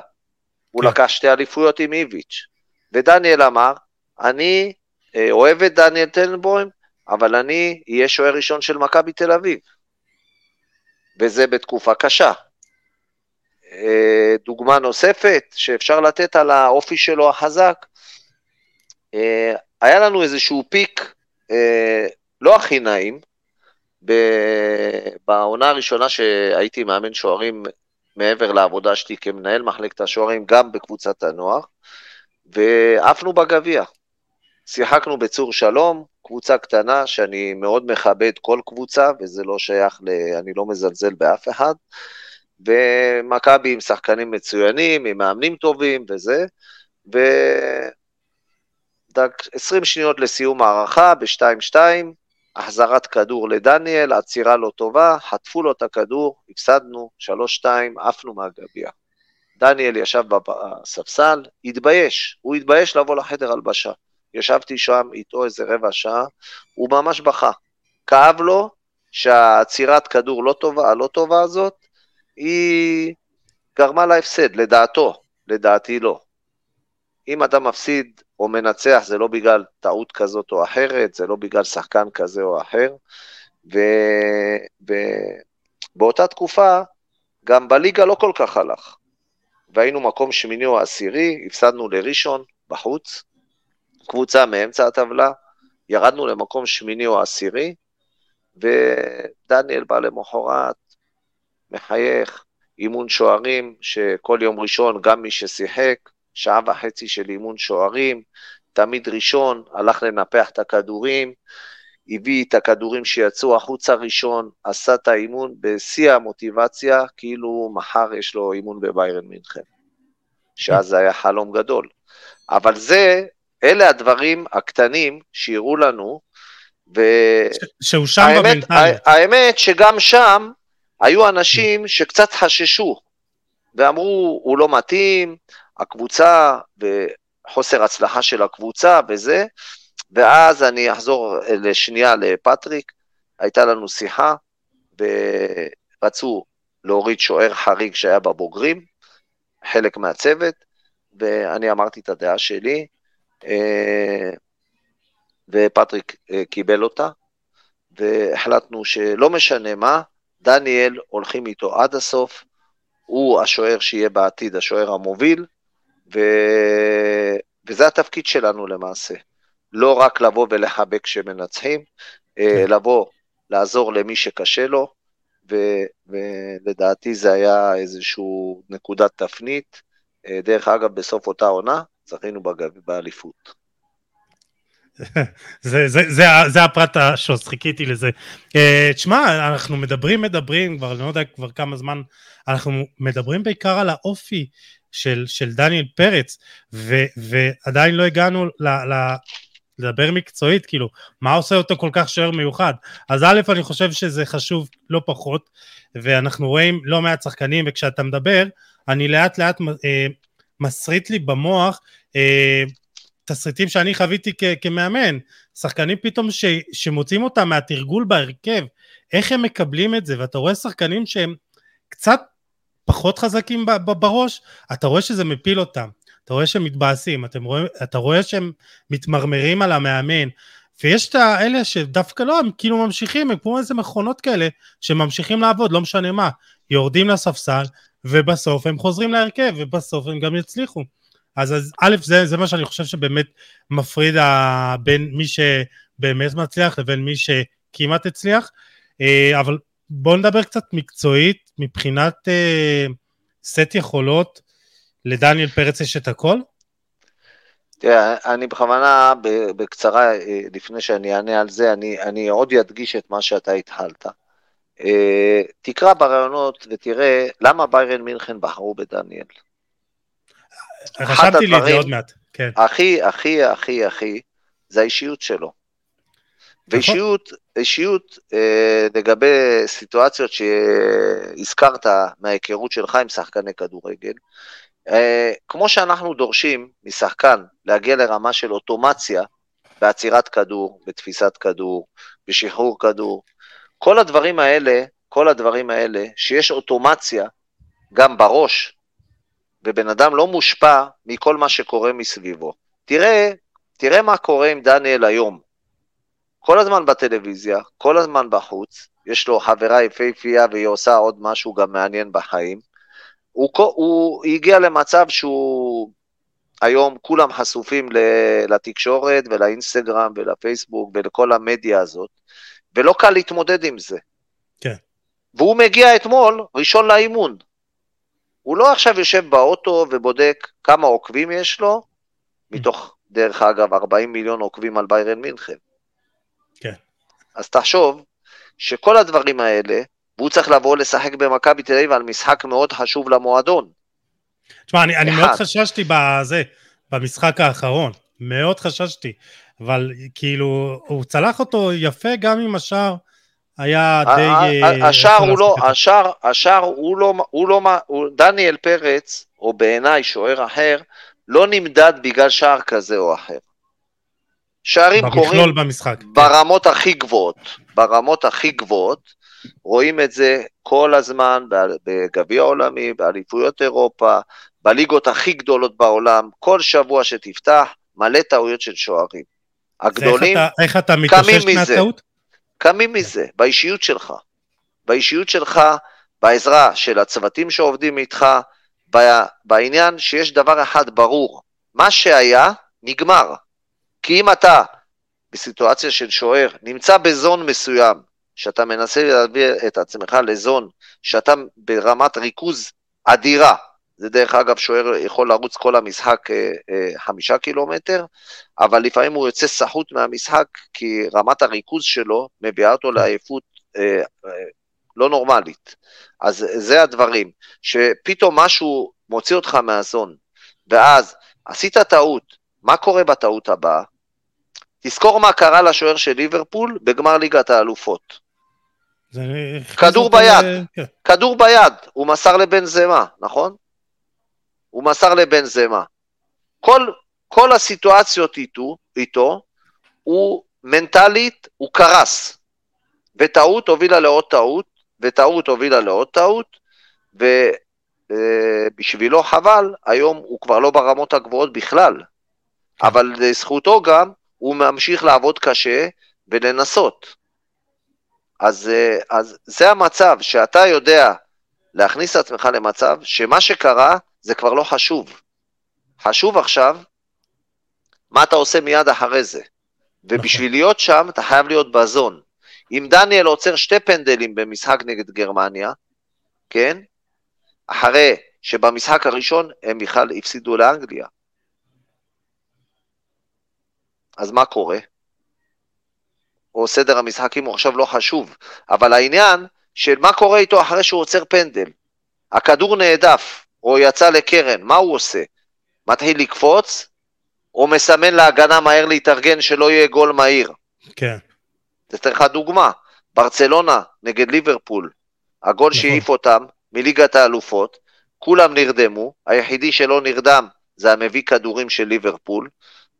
S2: הוא כן. לקח שתי אליפויות עם איביץ', ודניאל אמר, אני אוהב את דניאל טנבוים, אבל אני אהיה שוער ראשון של מכבי תל אביב. וזה בתקופה קשה. אה, דוגמה נוספת שאפשר לתת על האופי שלו החזק, אה, היה לנו איזשהו פיק לא הכי נעים, בעונה הראשונה שהייתי מאמן שוערים מעבר לעבודה שלי כמנהל מחלקת השוערים, גם בקבוצת הנוער, ועפנו בגביע. שיחקנו בצור שלום, קבוצה קטנה שאני מאוד מכבד כל קבוצה, וזה לא שייך ל... אני לא מזלזל באף אחד. ומכבי עם שחקנים מצוינים, עם מאמנים טובים וזה, דק, 20 שניות לסיום הערכה ב-2-2, החזרת כדור לדניאל, עצירה לא טובה, חטפו לו את הכדור, הפסדנו, 3-2, עפנו מהגביע. דניאל ישב בספסל, התבייש, הוא התבייש לבוא לחדר הלבשה. ישבתי שם איתו איזה רבע שעה, הוא ממש בכה. כאב לו שהעצירת כדור לא טובה, הלא טובה הזאת, היא גרמה להפסד, לדעתו, לדעתי לא. אם אתה מפסיד או מנצח זה לא בגלל טעות כזאת או אחרת, זה לא בגלל שחקן כזה או אחר, ובאותה תקופה גם בליגה לא כל כך הלך. והיינו מקום שמיני או עשירי, הפסדנו לראשון בחוץ, קבוצה מאמצע הטבלה, ירדנו למקום שמיני או עשירי, ודניאל בא למחרת, מחייך, אימון שוערים, שכל יום ראשון גם מי ששיחק, שעה וחצי של אימון שוערים, תמיד ראשון, הלך לנפח את הכדורים, הביא את הכדורים שיצאו החוצה ראשון, עשה את האימון בשיא המוטיבציה, כאילו מחר יש לו אימון בביירן מינכן, שאז זה היה חלום גדול. אבל זה, אלה הדברים הקטנים שיראו לנו, ו...
S1: שהוא שם במנטליות.
S2: האמת שגם שם היו אנשים שקצת חששו, ואמרו, הוא לא מתאים, הקבוצה וחוסר הצלחה של הקבוצה וזה, ואז אני אחזור לשנייה לפטריק, הייתה לנו שיחה, ורצו להוריד שוער חריג שהיה בבוגרים, חלק מהצוות, ואני אמרתי את הדעה שלי, ופטריק אה, קיבל אותה, והחלטנו שלא משנה מה, דניאל הולכים איתו עד הסוף, הוא השוער שיהיה בעתיד, השוער המוביל, ו... וזה התפקיד שלנו למעשה. לא רק לבוא ולחבק כשמנצחים, אה, כן. לבוא, לעזור למי שקשה לו, ו... ולדעתי זה היה איזושהי נקודת תפנית. אה, דרך אגב, בסוף אותה עונה, זכינו באליפות.
S1: זה, זה, זה, זה הפרט השוס, חיכיתי לזה. Uh, תשמע, אנחנו מדברים, מדברים, כבר לא יודע כבר כמה זמן, אנחנו מדברים בעיקר על האופי של, של דניאל פרץ, ו, ועדיין לא הגענו ל, ל, לדבר מקצועית, כאילו, מה עושה אותו כל כך שוער מיוחד? אז א', אני חושב שזה חשוב לא פחות, ואנחנו רואים לא מעט שחקנים, וכשאתה מדבר, אני לאט לאט אה, מסריט לי במוח אה, תסריטים שאני חוויתי כ- כמאמן, שחקנים פתאום ש- שמוצאים אותם מהתרגול בהרכב, איך הם מקבלים את זה, ואתה רואה שחקנים שהם קצת פחות חזקים בראש, אתה רואה שזה מפיל אותם, אתה רואה שהם מתבאסים, רואה, אתה רואה שהם מתמרמרים על המאמן, ויש את האלה שדווקא לא, הם כאילו ממשיכים, הם כמו איזה מכונות כאלה, שממשיכים לעבוד, לא משנה מה, יורדים לספסל, ובסוף הם חוזרים להרכב, ובסוף הם גם יצליחו. אז, אז א', זה, זה מה שאני חושב שבאמת מפריד בין מי שבאמת מצליח לבין מי שכמעט הצליח, אה, אבל בואו נדבר קצת מקצועית, מבחינת אה, סט יכולות, לדניאל פרץ יש את הכל?
S2: תראה, אני בכוונה, בקצרה, אה, לפני שאני אענה על זה, אני, אני עוד אדגיש את מה שאתה התחלת. תקרא ברעיונות ותראה למה ביירן מינכן בחרו בדניאל.
S1: רשמתי לי את זה עוד מעט, כן.
S2: הכי, הכי, הכי, הכי, זה האישיות שלו. נכון. ואישיות, אישיות אה, לגבי סיטואציות שהזכרת מההיכרות שלך עם שחקני כדורגל, אה, כמו שאנחנו דורשים משחקן להגיע לרמה של אוטומציה בעצירת כדור, בתפיסת כדור, בשחרור כדור, כל הדברים האלה, כל הדברים האלה, שיש אוטומציה גם בראש, ובן אדם לא מושפע מכל מה שקורה מסביבו. תראה, תראה מה קורה עם דניאל היום. כל הזמן בטלוויזיה, כל הזמן בחוץ, יש לו חברה יפהפייה והיא עושה עוד משהו גם מעניין בחיים. הוא, הוא הגיע למצב שהוא היום כולם חשופים לתקשורת ולאינסטגרם ולפייסבוק ולכל המדיה הזאת, ולא קל להתמודד עם זה.
S1: כן.
S2: והוא מגיע אתמול ראשון לאימון. הוא לא עכשיו יושב באוטו ובודק כמה עוקבים יש לו, מתוך, דרך אגב, 40 מיליון עוקבים על ביירן מינכן.
S1: כן.
S2: אז תחשוב שכל הדברים האלה, והוא צריך לבוא לשחק במכבי תל אביב על משחק מאוד חשוב למועדון.
S1: תשמע, אני, אני מאוד חששתי בזה, במשחק האחרון. מאוד חששתי, אבל כאילו, הוא צלח אותו יפה גם עם השער. היה די...
S2: אה, השער הוא לא, השער, השער הוא לא, הוא לא, דניאל פרץ, או בעיניי שוער אחר, לא נמדד בגלל שער כזה או אחר. שערים קורים
S1: במשחק. כן.
S2: ברמות. הכי גבוהות, ברמות הכי גבוהות, רואים את זה כל הזמן בגביע העולמי, באליפויות אירופה, בליגות הכי גדולות בעולם, כל שבוע שתפתח, מלא טעויות של שוערים.
S1: הגדולים, איך אתה, איך אתה מתאושש מהטעות?
S2: קמים מזה, באישיות שלך. באישיות שלך, בעזרה של הצוותים שעובדים איתך, בעניין שיש דבר אחד ברור, מה שהיה, נגמר. כי אם אתה, בסיטואציה של שוער, נמצא בזון מסוים, שאתה מנסה להביא את עצמך לזון, שאתה ברמת ריכוז אדירה, זה דרך אגב שוער יכול לרוץ כל המשחק אה, אה, חמישה קילומטר, אבל לפעמים הוא יוצא סחוט מהמשחק כי רמת הריכוז שלו מביאה אותו לעייפות אה, לא נורמלית. אז זה הדברים, שפתאום משהו מוציא אותך מהזון, ואז עשית טעות, מה קורה בטעות הבאה? תזכור מה קרה לשוער של ליברפול בגמר ליגת האלופות. כדור ביד, ל... כן. כדור ביד, הוא מסר לבן זמה, נכון? הוא מסר לבן זמה. כל, כל הסיטואציות איתו, איתו, הוא מנטלית, הוא קרס. וטעות הובילה לעוד טעות, וטעות הובילה לעוד טעות, ובשבילו אה, חבל, היום הוא כבר לא ברמות הגבוהות בכלל. אבל לזכותו גם, הוא ממשיך לעבוד קשה ולנסות. אז, אה, אז זה המצב, שאתה יודע להכניס את עצמך למצב שמה שקרה זה כבר לא חשוב. חשוב עכשיו מה אתה עושה מיד אחרי זה. ובשביל. להיות שם אתה חייב להיות בזון. אם דניאל עוצר שתי פנדלים במשחק נגד גרמניה, כן? אחרי שבמשחק הראשון הם בכלל הפסידו לאנגליה. אז מה קורה? או סדר המשחקים הוא עכשיו לא חשוב, אבל העניין של מה קורה איתו אחרי שהוא עוצר פנדל. הכדור נעדף, או יצא לקרן, מה הוא עושה? מתחיל לקפוץ, או מסמן להגנה מהר להתארגן שלא יהיה גול מהיר?
S1: כן.
S2: זה אתן לך דוגמה, ברצלונה נגד ליברפול, הגול נכון. שהעיף אותם מליגת האלופות, כולם נרדמו, היחידי שלא נרדם זה המביא כדורים של ליברפול,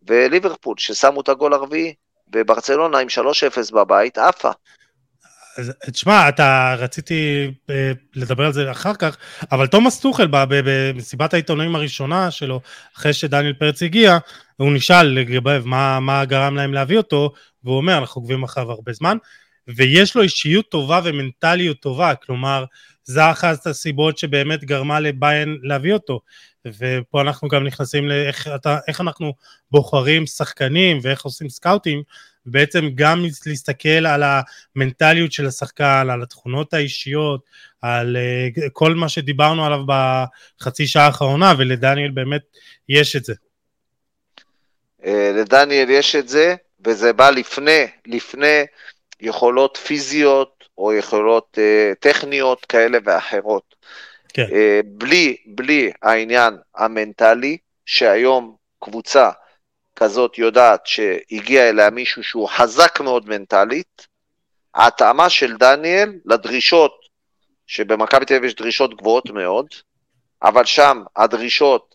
S2: וליברפול ששמו את הגול הרביעי, וברצלונה עם 3-0 בבית, עפה.
S1: תשמע, אתה רציתי אה, לדבר על זה אחר כך, אבל תומאס טוחל במסיבת העיתונאים הראשונה שלו, אחרי שדניאל פרץ הגיע, הוא נשאל לגבי מה, מה גרם להם להביא אותו, והוא אומר, אנחנו עוקבים אחריו הרבה זמן, ויש לו אישיות טובה ומנטליות טובה, כלומר, זה אחת הסיבות שבאמת גרמה לביין להביא אותו. ופה אנחנו גם נכנסים לאיך אתה, אנחנו בוחרים שחקנים ואיך עושים סקאוטים, ובעצם גם להסתכל על המנטליות של השחקן, על התכונות האישיות, על uh, כל מה שדיברנו עליו בחצי שעה האחרונה, ולדניאל באמת יש את זה.
S2: אה, לדניאל יש את זה, וזה בא לפני, לפני יכולות פיזיות או יכולות uh, טכניות כאלה ואחרות. כן. בלי, בלי העניין המנטלי, שהיום קבוצה כזאת יודעת שהגיע אליה מישהו שהוא חזק מאוד מנטלית, ההתאמה של דניאל לדרישות, שבמכבי תל אביב יש דרישות גבוהות מאוד, אבל שם הדרישות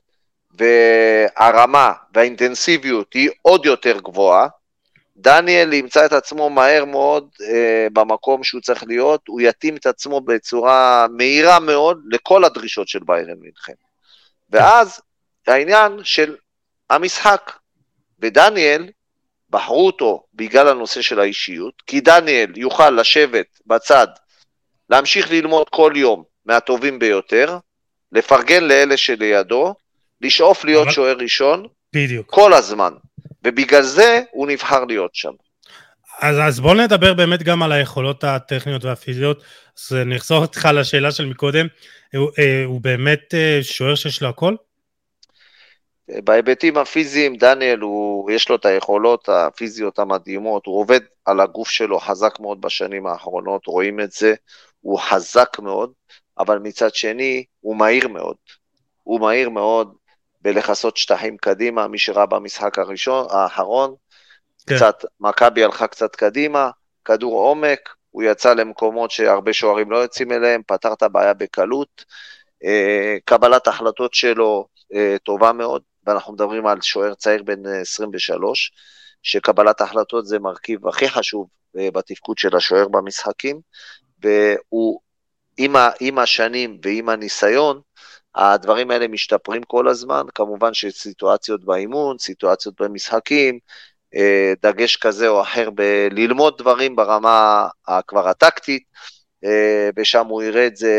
S2: והרמה והאינטנסיביות היא עוד יותר גבוהה, דניאל ימצא את עצמו מהר מאוד אה, במקום שהוא צריך להיות, הוא יתאים את עצמו בצורה מהירה מאוד לכל הדרישות של ביירן מינכן. ואז העניין של המשחק, ודניאל, בחרו אותו בגלל הנושא של האישיות, כי דניאל יוכל לשבת בצד, להמשיך ללמוד כל יום מהטובים ביותר, לפרגן לאלה שלידו, לשאוף להיות שוער ראשון,
S1: בדיוק.
S2: כל הזמן. ובגלל זה הוא נבחר להיות שם.
S1: אז, אז בואו נדבר באמת גם על היכולות הטכניות והפיזיות. אז נחזור איתך לשאלה של מקודם. הוא, אה, הוא באמת אה, שוער שיש לו הכל?
S2: בהיבטים הפיזיים, דניאל, הוא, יש לו את היכולות הפיזיות המדהימות, הוא עובד על הגוף שלו חזק מאוד בשנים האחרונות, רואים את זה, הוא חזק מאוד, אבל מצד שני, הוא מהיר מאוד. הוא מהיר מאוד, בלכסות שטחים קדימה, מי שראה במשחק הראשון, האחרון, כן. קצת, מכבי הלכה קצת קדימה, כדור עומק, הוא יצא למקומות שהרבה שוערים לא יוצאים אליהם, פתר את הבעיה בקלות. אה, קבלת החלטות שלו אה, טובה מאוד, ואנחנו מדברים על שוער צעיר בן 23, אה, שקבלת החלטות זה מרכיב הכי חשוב בתפקוד של השוער במשחקים, והוא ה, עם השנים ועם הניסיון, הדברים האלה משתפרים כל הזמן, כמובן שסיטואציות באימון, סיטואציות במשחקים, אה, דגש כזה או אחר בללמוד דברים ברמה כבר הטקטית, אה, ושם הוא יראה את זה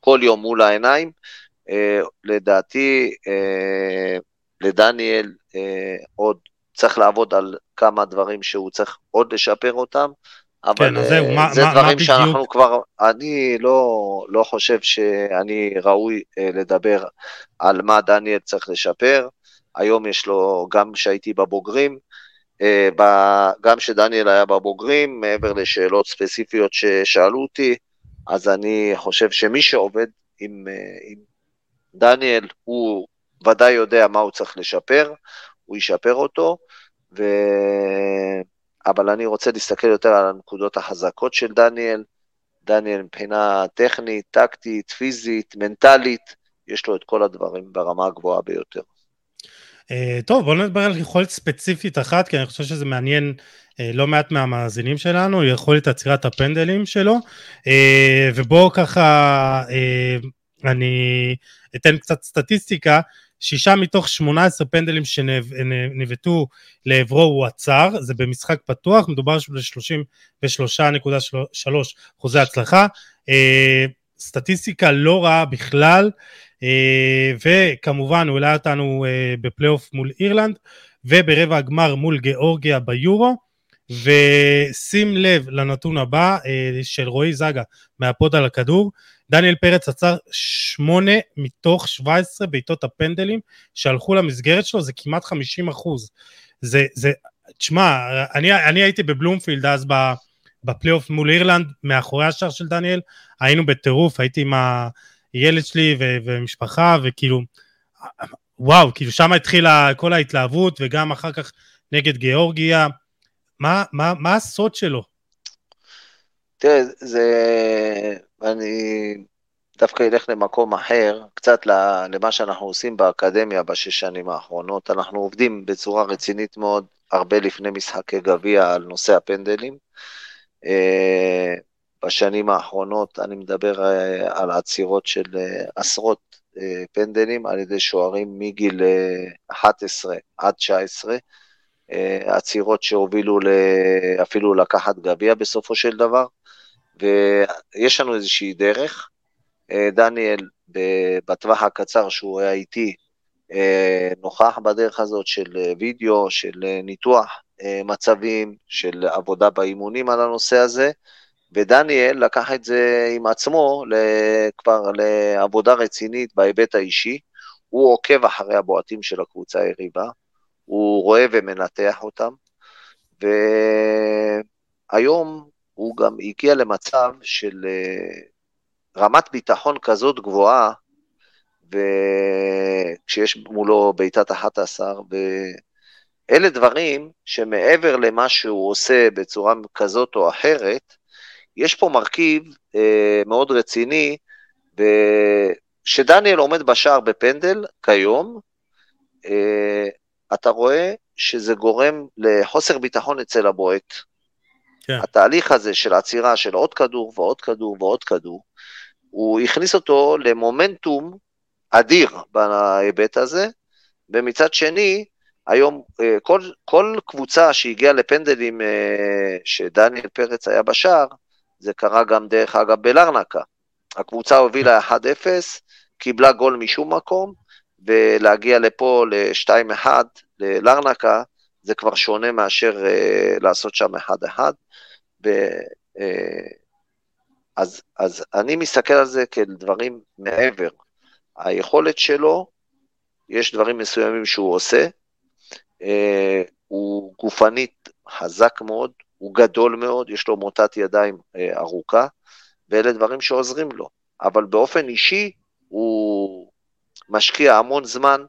S2: כל יום מול העיניים. אה, לדעתי, לדניאל עוד צריך לעבוד על כמה דברים שהוא צריך עוד לשפר אותם, אבל כן, זה מה, זה מה, דברים מה שאנחנו בדיוק? כבר, אני לא, לא חושב שאני ראוי לדבר על מה דניאל צריך לשפר. היום יש לו, גם כשהייתי בבוגרים, אה, גם כשדניאל היה בבוגרים, מעבר לשאלות ספציפיות ששאלו אותי, אז אני חושב שמי שעובד עם, אה, עם דניאל, הוא ודאי יודע מה הוא צריך לשפר, הוא ישפר אותו, ו... אבל אני רוצה להסתכל יותר על הנקודות החזקות של דניאל. דניאל מבחינה טכנית, טקטית, פיזית, מנטלית, יש לו את כל הדברים ברמה הגבוהה ביותר.
S1: Uh, טוב, בואו נדבר על יכולת ספציפית אחת, כי אני חושב שזה מעניין uh, לא מעט מהמאזינים שלנו, יכולת עצירת הפנדלים שלו, uh, ובואו ככה, אני אתן קצת סטטיסטיקה, שישה מתוך 18 פנדלים שנבעטו לעברו הוא עצר, זה במשחק פתוח, מדובר ב-33.3 אחוזי הצלחה, סטטיסטיקה לא רעה בכלל, אה, וכמובן הוא העלה אותנו אה, בפלייאוף מול אירלנד וברבע הגמר מול גיאורגיה ביורו ושים לב לנתון הבא אה, של רועי זגה מהפוד על הכדור. דניאל פרץ עצר שמונה מתוך 17 בעיטות הפנדלים שהלכו למסגרת שלו זה כמעט 50 אחוז. זה, זה, תשמע, אני, אני הייתי בבלומפילד אז בפלייאוף מול אירלנד מאחורי השער של דניאל. היינו בטירוף הייתי עם ה... ילד שלי ו- ומשפחה, וכאילו, וואו, כאילו שם התחילה כל ההתלהבות, וגם אחר כך נגד גיאורגיה. מה, מה, מה הסוד שלו?
S2: תראה, זה... אני דווקא אלך למקום אחר, קצת למה שאנחנו עושים באקדמיה בשש שנים האחרונות. אנחנו עובדים בצורה רצינית מאוד, הרבה לפני משחקי גביע, על נושא הפנדלים. אה, בשנים האחרונות, אני מדבר אה, על עצירות של אה, עשרות פנדלים על ידי שוערים מגיל 11 עד 19, עצירות שהובילו אפילו לקחת גביע בסופו של דבר, ויש לנו איזושהי דרך. דניאל, בטווח הקצר שהוא היה איתי, נוכח בדרך הזאת של וידאו, של ניתוח מצבים, של עבודה באימונים על הנושא הזה, ודניאל לקח את זה עם עצמו כבר לעבודה רצינית בהיבט האישי. הוא עוקב אחרי הבועטים של הקבוצה היריבה, הוא רואה ומנתח אותם, והיום הוא גם הגיע למצב של אה, רמת ביטחון כזאת גבוהה, וכשיש מולו בעיטת 11, ואלה דברים שמעבר למה שהוא עושה בצורה כזאת או אחרת, יש פה מרכיב אה, מאוד רציני, כשדניאל עומד בשער בפנדל כיום, אה, אתה רואה שזה גורם לחוסר ביטחון אצל הבועט. כן. התהליך הזה של עצירה של עוד כדור ועוד כדור ועוד כדור, הוא הכניס אותו למומנטום אדיר בהיבט הזה, ומצד שני, היום אה, כל, כל קבוצה שהגיעה לפנדלים אה, שדניאל פרץ היה בשער, זה קרה גם דרך אגב בלרנקה. הקבוצה הובילה 1-0, קיבלה גול משום מקום, ולהגיע לפה ל-2-1 ללרנקה, זה כבר שונה מאשר uh, לעשות שם 1-1. ו, uh, אז, אז אני מסתכל על זה כדברים מעבר. היכולת שלו, יש דברים מסוימים שהוא עושה, uh, הוא גופנית חזק מאוד, הוא גדול מאוד, יש לו מוטת ידיים אה, ארוכה, ואלה דברים שעוזרים לו. אבל באופן אישי, הוא, משקיע המון זמן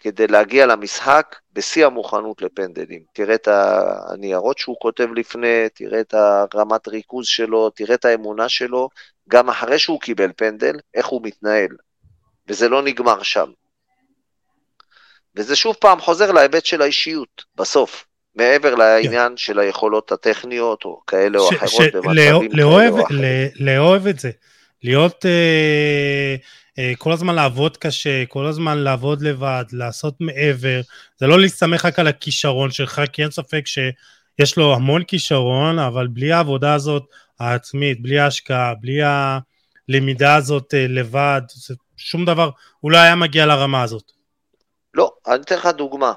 S2: כדי להגיע למשחק בשיא המוכנות לפנדלים. תראה את הניירות שהוא כותב לפני, תראה את הרמת ריכוז שלו, תראה את האמונה שלו, גם אחרי שהוא קיבל פנדל, איך הוא מתנהל. וזה לא נגמר שם. וזה שוב פעם חוזר להיבט של האישיות, בסוף. מעבר לעניין yeah. של היכולות הטכניות, או כאלה או אחרות, במצבים כאלה או אחרים.
S1: לאהוב את זה. להיות... אה... אה, כל הזמן לעבוד קשה, כל הזמן לעבוד לבד, לעשות מעבר, זה לא להסתמך רק על הכישרון שלך, כי אין ספק שיש לו המון כישרון, אבל בלי העבודה הזאת העצמית, בלי ההשקעה, בלי הלמידה הזאת אה, לבד, שום דבר, הוא לא היה מגיע לרמה הזאת.
S2: לא, אני אתן לך דוגמה.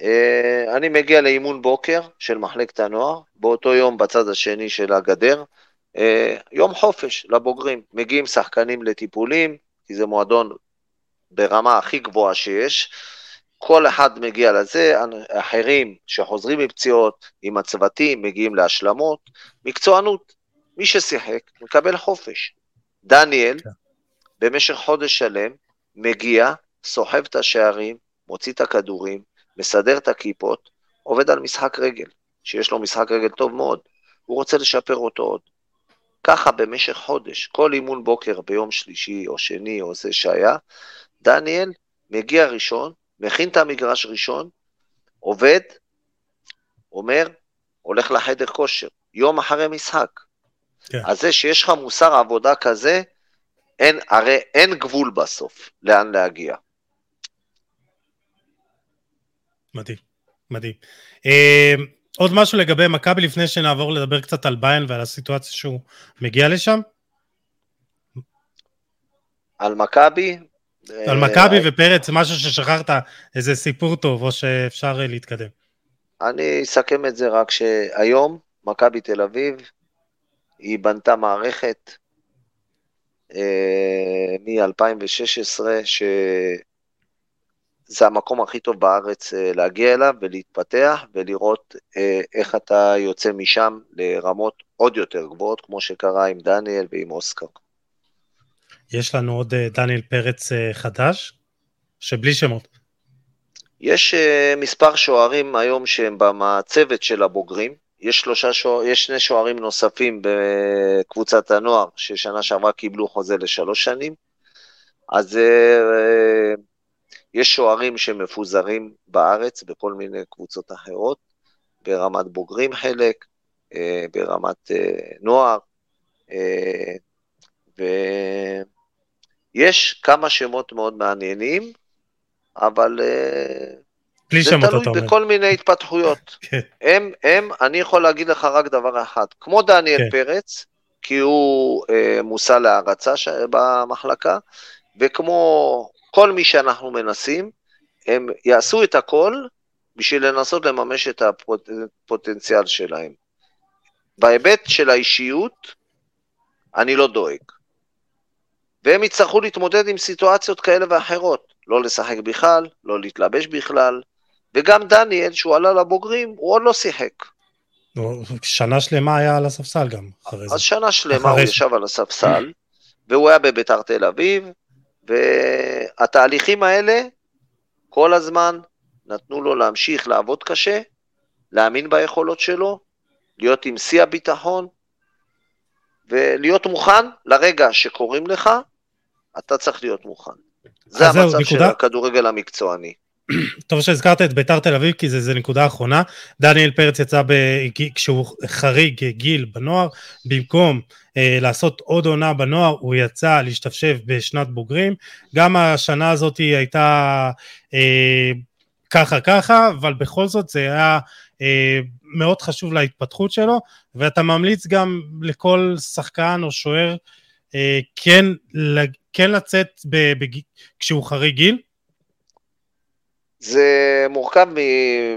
S2: אה, אני מגיע לאימון בוקר של מחלקת הנוער, באותו יום בצד השני של הגדר, יום חופש לבוגרים, מגיעים שחקנים לטיפולים, כי זה מועדון ברמה הכי גבוהה שיש. כל אחד מגיע לזה, אחרים שחוזרים מפציעות, עם הצוותים, מגיעים להשלמות. מקצוענות, מי ששיחק מקבל חופש. דניאל, כן. במשך חודש שלם, מגיע, סוחב את השערים, מוציא את הכדורים, מסדר את הכיפות, עובד על משחק רגל, שיש לו משחק רגל טוב מאוד. הוא רוצה לשפר אותו עוד. ככה במשך חודש, כל אימון בוקר ביום שלישי או שני או זה שהיה, דניאל מגיע ראשון, מכין את המגרש ראשון, עובד, אומר, הולך לחדר כושר, יום אחרי משחק. כן. אז זה שיש לך מוסר עבודה כזה, אין, הרי אין גבול בסוף לאן להגיע.
S1: מדהים, מדהים. עוד משהו לגבי מכבי לפני שנעבור לדבר קצת על ביין ועל הסיטואציה שהוא מגיע לשם?
S2: על מכבי?
S1: על מכבי אה, ופרץ, משהו ששכחת, איזה סיפור טוב, או שאפשר אה, להתקדם.
S2: אני אסכם את זה רק שהיום, מכבי תל אביב, היא בנתה מערכת אה, מ-2016, זה המקום הכי טוב בארץ אה, להגיע אליו ולהתפתח ולראות אה, איך אתה יוצא משם לרמות עוד יותר גבוהות, כמו שקרה עם דניאל ועם אוסקר.
S1: יש לנו עוד אה, דניאל פרץ חדש, שבלי שמות.
S2: יש מספר שוערים היום שהם במצבת של הבוגרים, יש, שלושה שוער, יש שני שוערים נוספים בקבוצת הנוער, ששנה שעברה קיבלו חוזה לשלוש שנים, אז יש שוערים שמפוזרים בארץ בכל מיני קבוצות אחרות, ברמת בוגרים חלק, אה, ברמת אה, נוער, אה, ויש כמה שמות מאוד מעניינים, אבל זה תלוי בכל מיני התפתחויות. כן. הם, הם, אני יכול להגיד לך רק דבר אחד, כמו דניאל כן. פרץ, כי הוא מושא להערצה במחלקה, וכמו כל מי שאנחנו מנסים, הם יעשו את הכל בשביל לנסות לממש את הפוטנציאל שלהם. בהיבט של האישיות, אני לא דואג. והם יצטרכו להתמודד עם סיטואציות כאלה ואחרות, לא לשחק בכלל, לא להתלבש בכלל, וגם דניאל, שהוא עלה לבוגרים, הוא עוד לא שיחק.
S1: שנה שלמה היה על הספסל גם,
S2: אחרי זה. אז שנה שלמה הוא ישב על הספסל, והוא היה בביתר תל אביב, והתהליכים האלה כל הזמן נתנו לו להמשיך לעבוד קשה, להאמין ביכולות שלו, להיות עם שיא הביטחון, ולהיות מוכן לרגע שקוראים לך, אתה צריך להיות מוכן. זה המצב זהו, של הכדורגל המקצועני.
S1: טוב שהזכרת את ביתר תל אביב, כי זה, נקודה אחרונה. דניאל פרץ יצא ב, כשהוא חריג גיל בנוער, במקום אה, לעשות עוד עונה בנוער, הוא יצא להשתפשף בשנת בוגרים. גם השנה הזאת הייתה אה, ככה ככה, אבל בכל זאת זה היה אה, מאוד חשוב להתפתחות שלו, ואתה ממליץ גם לכל שחקן או שוער אה, כן, כן לצאת ב, ב, כשהוא חריג גיל.
S2: זה מורכב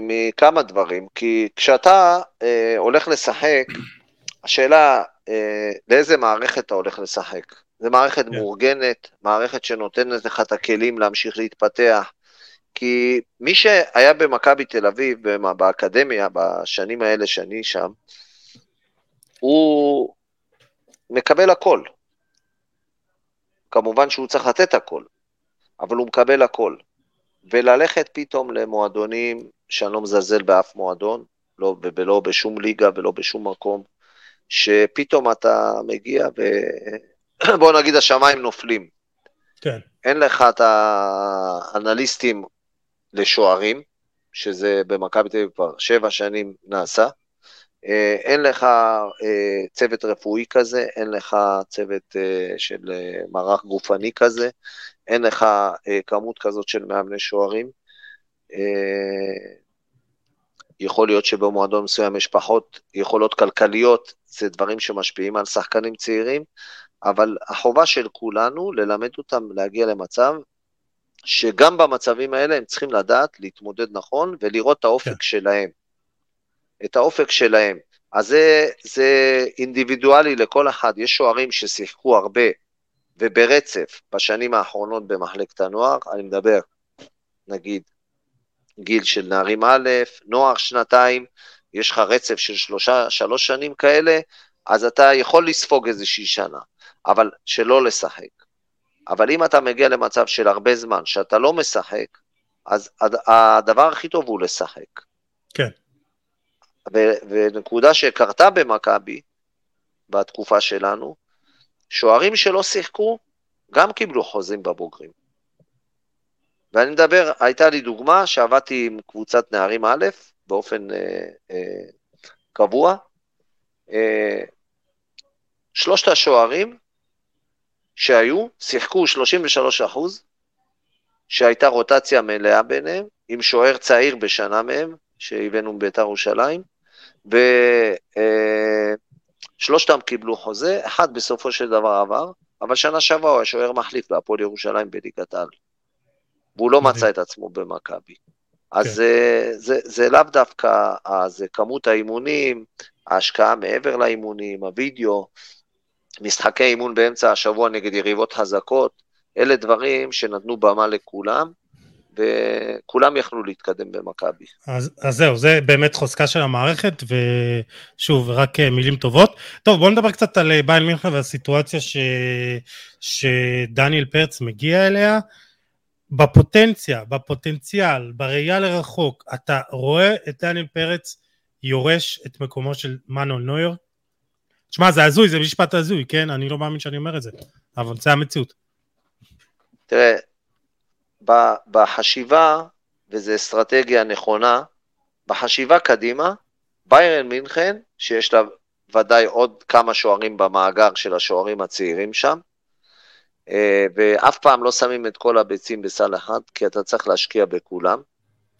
S2: מכמה דברים, כי כשאתה אה, הולך לשחק, השאלה אה, לאיזה מערכת אתה הולך לשחק. זו מערכת yeah. כן. מאורגנת, מערכת שנותנת לך את הכלים להמשיך להתפתח. כי מי שהיה במכבי תל אביב, באקדמיה, בשנים האלה שאני שם, הוא מקבל הכל. כמובן שהוא צריך לתת הכל, אבל הוא מקבל הכל. וללכת פתאום למועדונים שאני לא מזלזל באף מועדון, לא, ולא בשום ליגה ולא בשום מקום, שפתאום אתה מגיע ו... בוא נגיד השמיים נופלים.
S1: כן.
S2: אין לך את האנליסטים לשוערים, שזה במכבי תל אביב כבר שבע שנים נעשה. אה, אין לך אה, צוות רפואי כזה, אין לך צוות אה, של מערך גופני כזה, אין לך כמות כזאת של מאמני שוערים. יכול להיות שבמועדון מסוים יש פחות יכולות כלכליות, זה דברים שמשפיעים על שחקנים צעירים, אבל החובה של כולנו ללמד אותם להגיע למצב שגם במצבים האלה הם צריכים לדעת להתמודד נכון ולראות את האופק כן. שלהם. את האופק שלהם. אז זה, זה אינדיבידואלי לכל אחד, יש שוערים ששיחקו הרבה וברצף בשנים האחרונות במחלקת הנוער, אני מדבר, נגיד, גיל של נערים א', נוער שנתיים, יש לך רצף של שלושה, שלוש שנים כאלה, אז אתה יכול לספוג איזושהי שנה, אבל שלא לשחק. אבל אם אתה מגיע למצב של הרבה זמן שאתה לא משחק, אז הדבר הכי טוב הוא לשחק.
S1: כן.
S2: ונקודה שקרתה במכבי, בתקופה שלנו, שוערים שלא שיחקו, גם קיבלו חוזים בבוגרים. ואני מדבר, הייתה לי דוגמה שעבדתי עם קבוצת נערים א', באופן אה, אה, קבוע. אה, שלושת השוערים שהיו, שיחקו 33 אחוז, שהייתה רוטציה מלאה ביניהם, עם שוער צעיר בשנה מהם, שהבאנו מביתר ירושלים, ושלושתם קיבלו חוזה, אחד בסופו של דבר עבר, אבל שנה שעברה הוא היה שוער מחליף בהפועל ירושלים בליגת העל. והוא לא מצא את עצמו במכבי. אז כן. זה, זה, זה לאו דווקא, זה כמות האימונים, ההשקעה מעבר לאימונים, הווידאו, משחקי אימון באמצע השבוע נגד יריבות חזקות, אלה דברים שנתנו במה לכולם, וכולם יכלו להתקדם במכבי.
S1: אז, אז זהו, זה באמת חוזקה של המערכת, ושוב, רק אה, מילים טובות. טוב, בואו נדבר קצת על אה, ביין מינכן והסיטואציה ש... שדניאל פרץ מגיע אליה. בפוטנציה, בפוטנציאל, בראייה לרחוק, אתה רואה את דניאל פרץ יורש את מקומו של מנואל נויר? תשמע, זה הזוי, זה משפט הזוי, כן? אני לא מאמין שאני אומר את זה, אבל זה המציאות.
S2: תראה, בחשיבה, וזו אסטרטגיה נכונה, בחשיבה קדימה, ביירן מינכן, שיש לה ודאי עוד כמה שוערים במאגר של השוערים הצעירים שם, אה, ואף פעם לא שמים את כל הביצים בסל אחד, כי אתה צריך להשקיע בכולם.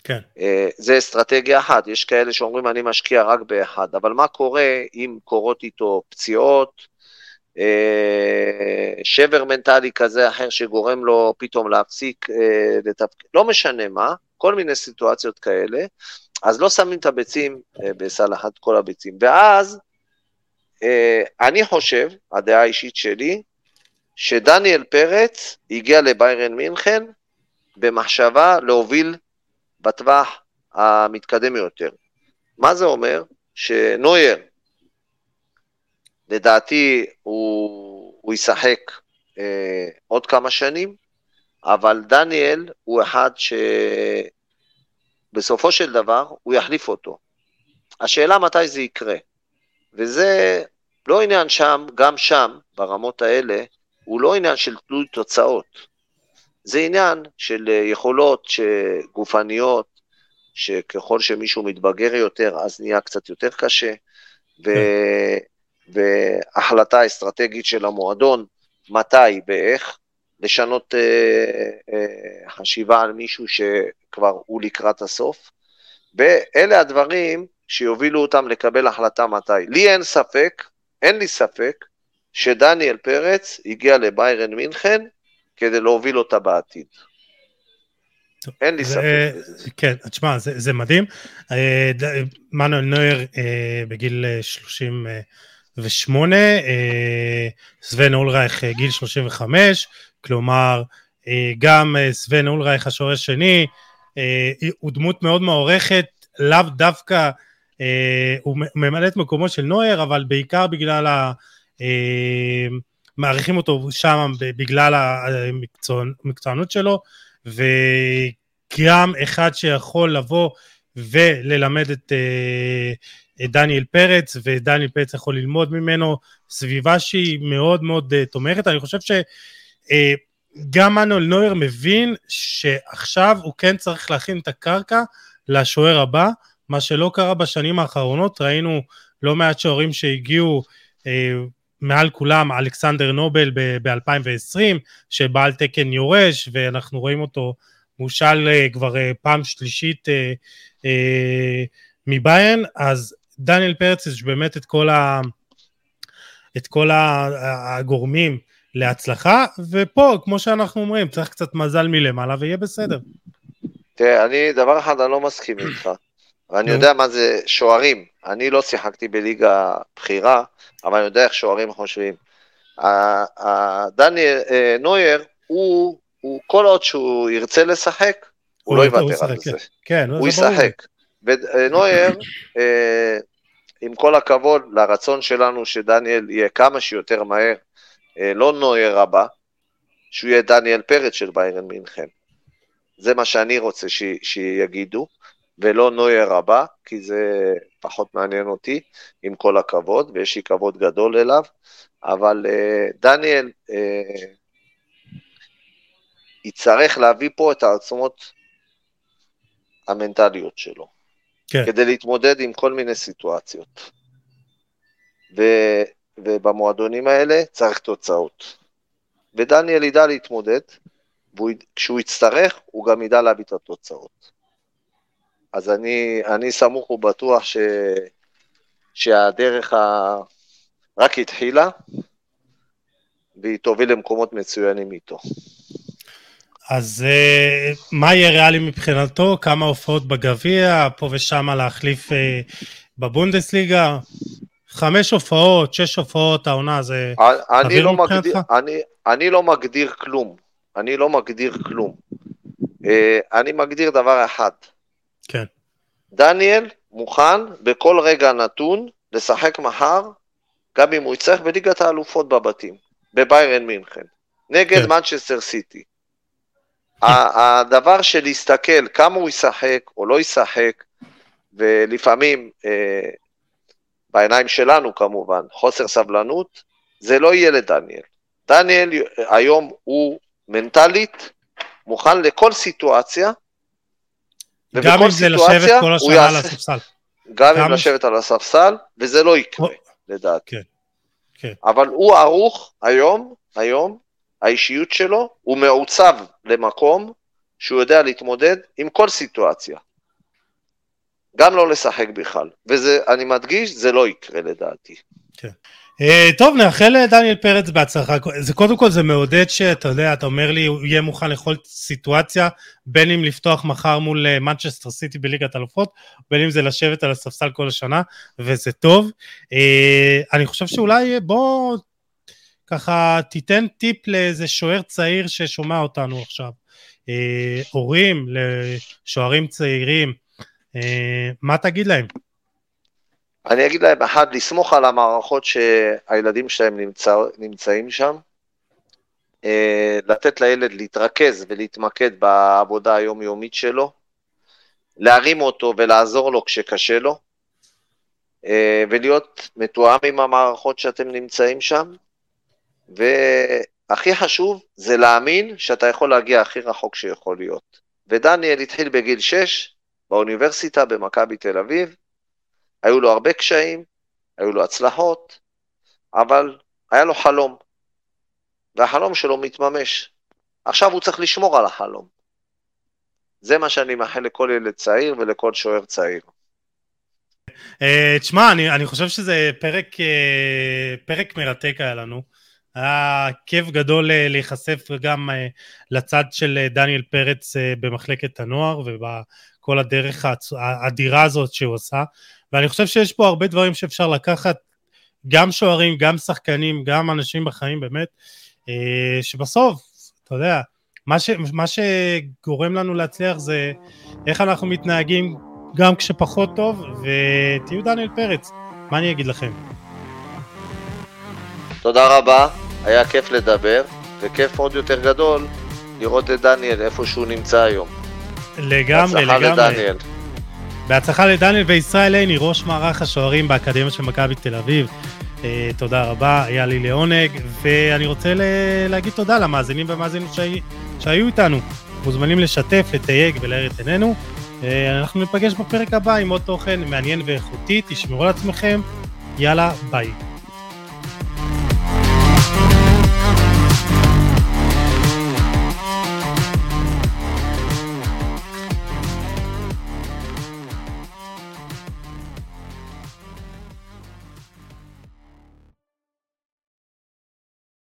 S1: כן.
S2: אה, זה אסטרטגיה אחת, יש כאלה שאומרים אני משקיע רק באחד, אבל מה קורה אם קורות איתו פציעות, שבר מנטלי כזה אחר שגורם לו פתאום להפסיק לתפקד, לא משנה מה, כל מיני סיטואציות כאלה, אז לא שמים את הביצים בסל אחד, כל הביצים. ואז אני חושב, הדעה האישית שלי, שדניאל פרץ הגיע לביירן מינכן במחשבה להוביל בטווח המתקדם יותר. מה זה אומר? שנויר, לדעתי הוא, הוא ישחק אה, עוד כמה שנים, אבל דניאל הוא אחד שבסופו של דבר הוא יחליף אותו. השאלה מתי זה יקרה, וזה לא עניין שם, גם שם, ברמות האלה, הוא לא עניין של תלוי תוצאות, זה עניין של אה, יכולות גופניות, שככל שמישהו מתבגר יותר, אז נהיה קצת יותר קשה, ו... והחלטה אסטרטגית של המועדון, מתי ואיך, לשנות אה, אה, חשיבה על מישהו שכבר הוא לקראת הסוף, ואלה הדברים שיובילו אותם לקבל החלטה מתי. לי אין ספק, אין לי ספק, שדניאל פרץ הגיע לביירן מינכן כדי להוביל אותה בעתיד. אין לי ספק.
S1: כן, תשמע, זה, זה מדהים. אה, מנואל נויר אה, בגיל 38, אה, סוון אולרייך גיל 35, כלומר, גם סוון אולרייך השוער השני, הוא דמות מאוד מוערכת, לאו דווקא, הוא ממלא את מקומו של נויר, אבל בעיקר בגלל ה... מעריכים אותו שם בגלל המקצוענות שלו, וגם אחד שיכול לבוא וללמד אה, את דניאל פרץ, ודניאל פרץ יכול ללמוד ממנו, סביבה שהיא מאוד מאוד אה, תומכת. אני חושב שגם מנואל נויר מבין שעכשיו הוא כן צריך להכין את הקרקע לשוער הבא, מה שלא קרה בשנים האחרונות, ראינו לא מעט שוערים שהגיעו אה, מעל כולם, אלכסנדר נובל ב-2020, שבעל תקן יורש, ואנחנו רואים אותו מושל אה, כבר אה, פעם שלישית אה, אה, מביירן, אז דניאל פרץ יש באמת את כל, ה, את כל הגורמים להצלחה, ופה, כמו שאנחנו אומרים, צריך קצת מזל מלמעלה ויהיה בסדר.
S2: תראה, אני, דבר אחד אני לא מסכים איתך. ואני יודע מה זה שוערים. אני לא שיחקתי בליגה בכירה, אבל אני יודע איך שוערים חושבים. דניאל אה, נויר, הוא, הוא כל עוד שהוא ירצה לשחק, הוא לא יוותר על זה. כן, הוא ישחק. ונויר, אה, עם כל הכבוד לרצון שלנו שדניאל יהיה כמה שיותר מהר, אה, לא נויר הבא, שהוא יהיה דניאל פרץ של ביירן מינכן. זה מה שאני רוצה שיגידו. ולא נויר הבא, כי זה פחות מעניין אותי, עם כל הכבוד, ויש לי כבוד גדול אליו, אבל uh, דניאל יצטרך להביא פה את העצומות המנטליות שלו, כן. כדי להתמודד עם כל מיני סיטואציות. ו, ובמועדונים האלה צריך תוצאות. ודניאל ידע להתמודד, וכשהוא יצטרך, הוא גם ידע להביא את התוצאות. אז אני, אני סמוך ובטוח ש, שהדרך ה... רק התחילה, והיא תוביל למקומות מצוינים איתו.
S1: אז uh, מה יהיה ריאלי מבחינתו? כמה הופעות בגביע, פה ושם להחליף uh, בבונדסליגה? חמש הופעות, שש הופעות, העונה זה
S2: אני לא, מגדיר, אני, אני לא מגדיר כלום. אני לא מגדיר כלום. Uh, אני מגדיר דבר אחד.
S1: כן.
S2: דניאל מוכן בכל רגע נתון לשחק מחר, גם אם הוא יצטרך בליגת האלופות בבתים, בביירן מינכן, נגד מנצ'סטר כן. סיטי. הדבר של להסתכל כמה הוא ישחק או לא ישחק, ולפעמים, אה, בעיניים שלנו כמובן, חוסר סבלנות, זה לא יהיה לדניאל. דניאל היום הוא מנטלית מוכן לכל סיטואציה,
S1: גם אם זה לשבת כל השנה על הספסל.
S2: גם אם לשבת על הספסל, וזה לא יקרה, לדעתי. כן, כן. אבל הוא ערוך היום, היום, האישיות שלו, הוא מעוצב למקום שהוא יודע להתמודד עם כל סיטואציה. גם לא לשחק בכלל. וזה, אני מדגיש, זה לא יקרה לדעתי.
S1: כן. אה, טוב, נאחל לדניאל פרץ בהצלחה. זה קודם כל זה מעודד שאתה יודע, אתה אומר לי, הוא יהיה מוכן לכל סיטואציה, בין אם לפתוח מחר מול מנצ'סטר סיטי בליגת אלופות, בין אם זה לשבת על הספסל כל השנה, וזה טוב. אה, אני חושב שאולי בוא ככה תיתן טיפ לאיזה שוער צעיר ששומע אותנו עכשיו. אה, הורים לשוערים צעירים, מה תגיד להם?
S2: אני אגיד להם, אחד, לסמוך על המערכות שהילדים שלהם נמצא, נמצאים שם, אה, לתת לילד להתרכז ולהתמקד בעבודה היומיומית שלו, להרים אותו ולעזור לו כשקשה לו, אה, ולהיות מתואם עם המערכות שאתם נמצאים שם, והכי חשוב זה להאמין שאתה יכול להגיע הכי רחוק שיכול להיות. ודניאל התחיל בגיל 6 באוניברסיטה במכבי תל אביב, היו לו הרבה קשיים, היו לו הצלחות, אבל היה לו חלום, והחלום שלו מתממש. עכשיו הוא צריך לשמור על החלום. זה מה שאני מאחל לכל ילד צעיר ולכל שוער צעיר.
S1: Uh, תשמע, אני, חושב שזה פרק, פרק מרתק היה לנו. היה כיף גדול uh, להיחשף גם uh, לצד של uh, דניאל פרץ במחלקת הנוער ובכל הדרך האדירה הזאת שהוא עשה. ואני חושב שיש פה הרבה דברים שאפשר לקחת, גם שוערים, גם שחקנים, גם אנשים בחיים באמת, אה, שבסוף, אתה יודע, מה, ש, מה שגורם לנו להצליח זה איך אנחנו מתנהגים גם כשפחות טוב, ותהיו דניאל פרץ, מה אני אגיד לכם?
S2: תודה רבה, היה כיף לדבר, וכיף עוד יותר גדול לראות את דניאל איפה שהוא נמצא היום.
S1: לגמרי,
S2: בהצלחה
S1: לגמרי.
S2: לדניאל.
S1: בהצלחה לדניאל וישראל עיני, ראש מערך השוערים באקדמיה של מכבי תל אביב. אה, תודה רבה, היה לי לעונג, ואני רוצה ל- להגיד תודה למאזינים והמאזינים שהי- שהיו איתנו. מוזמנים לשתף, לתייג ולהאיר את עינינו. אה, אנחנו ניפגש בפרק הבא עם עוד תוכן מעניין ואיכותי, תשמרו על עצמכם, יאללה, ביי.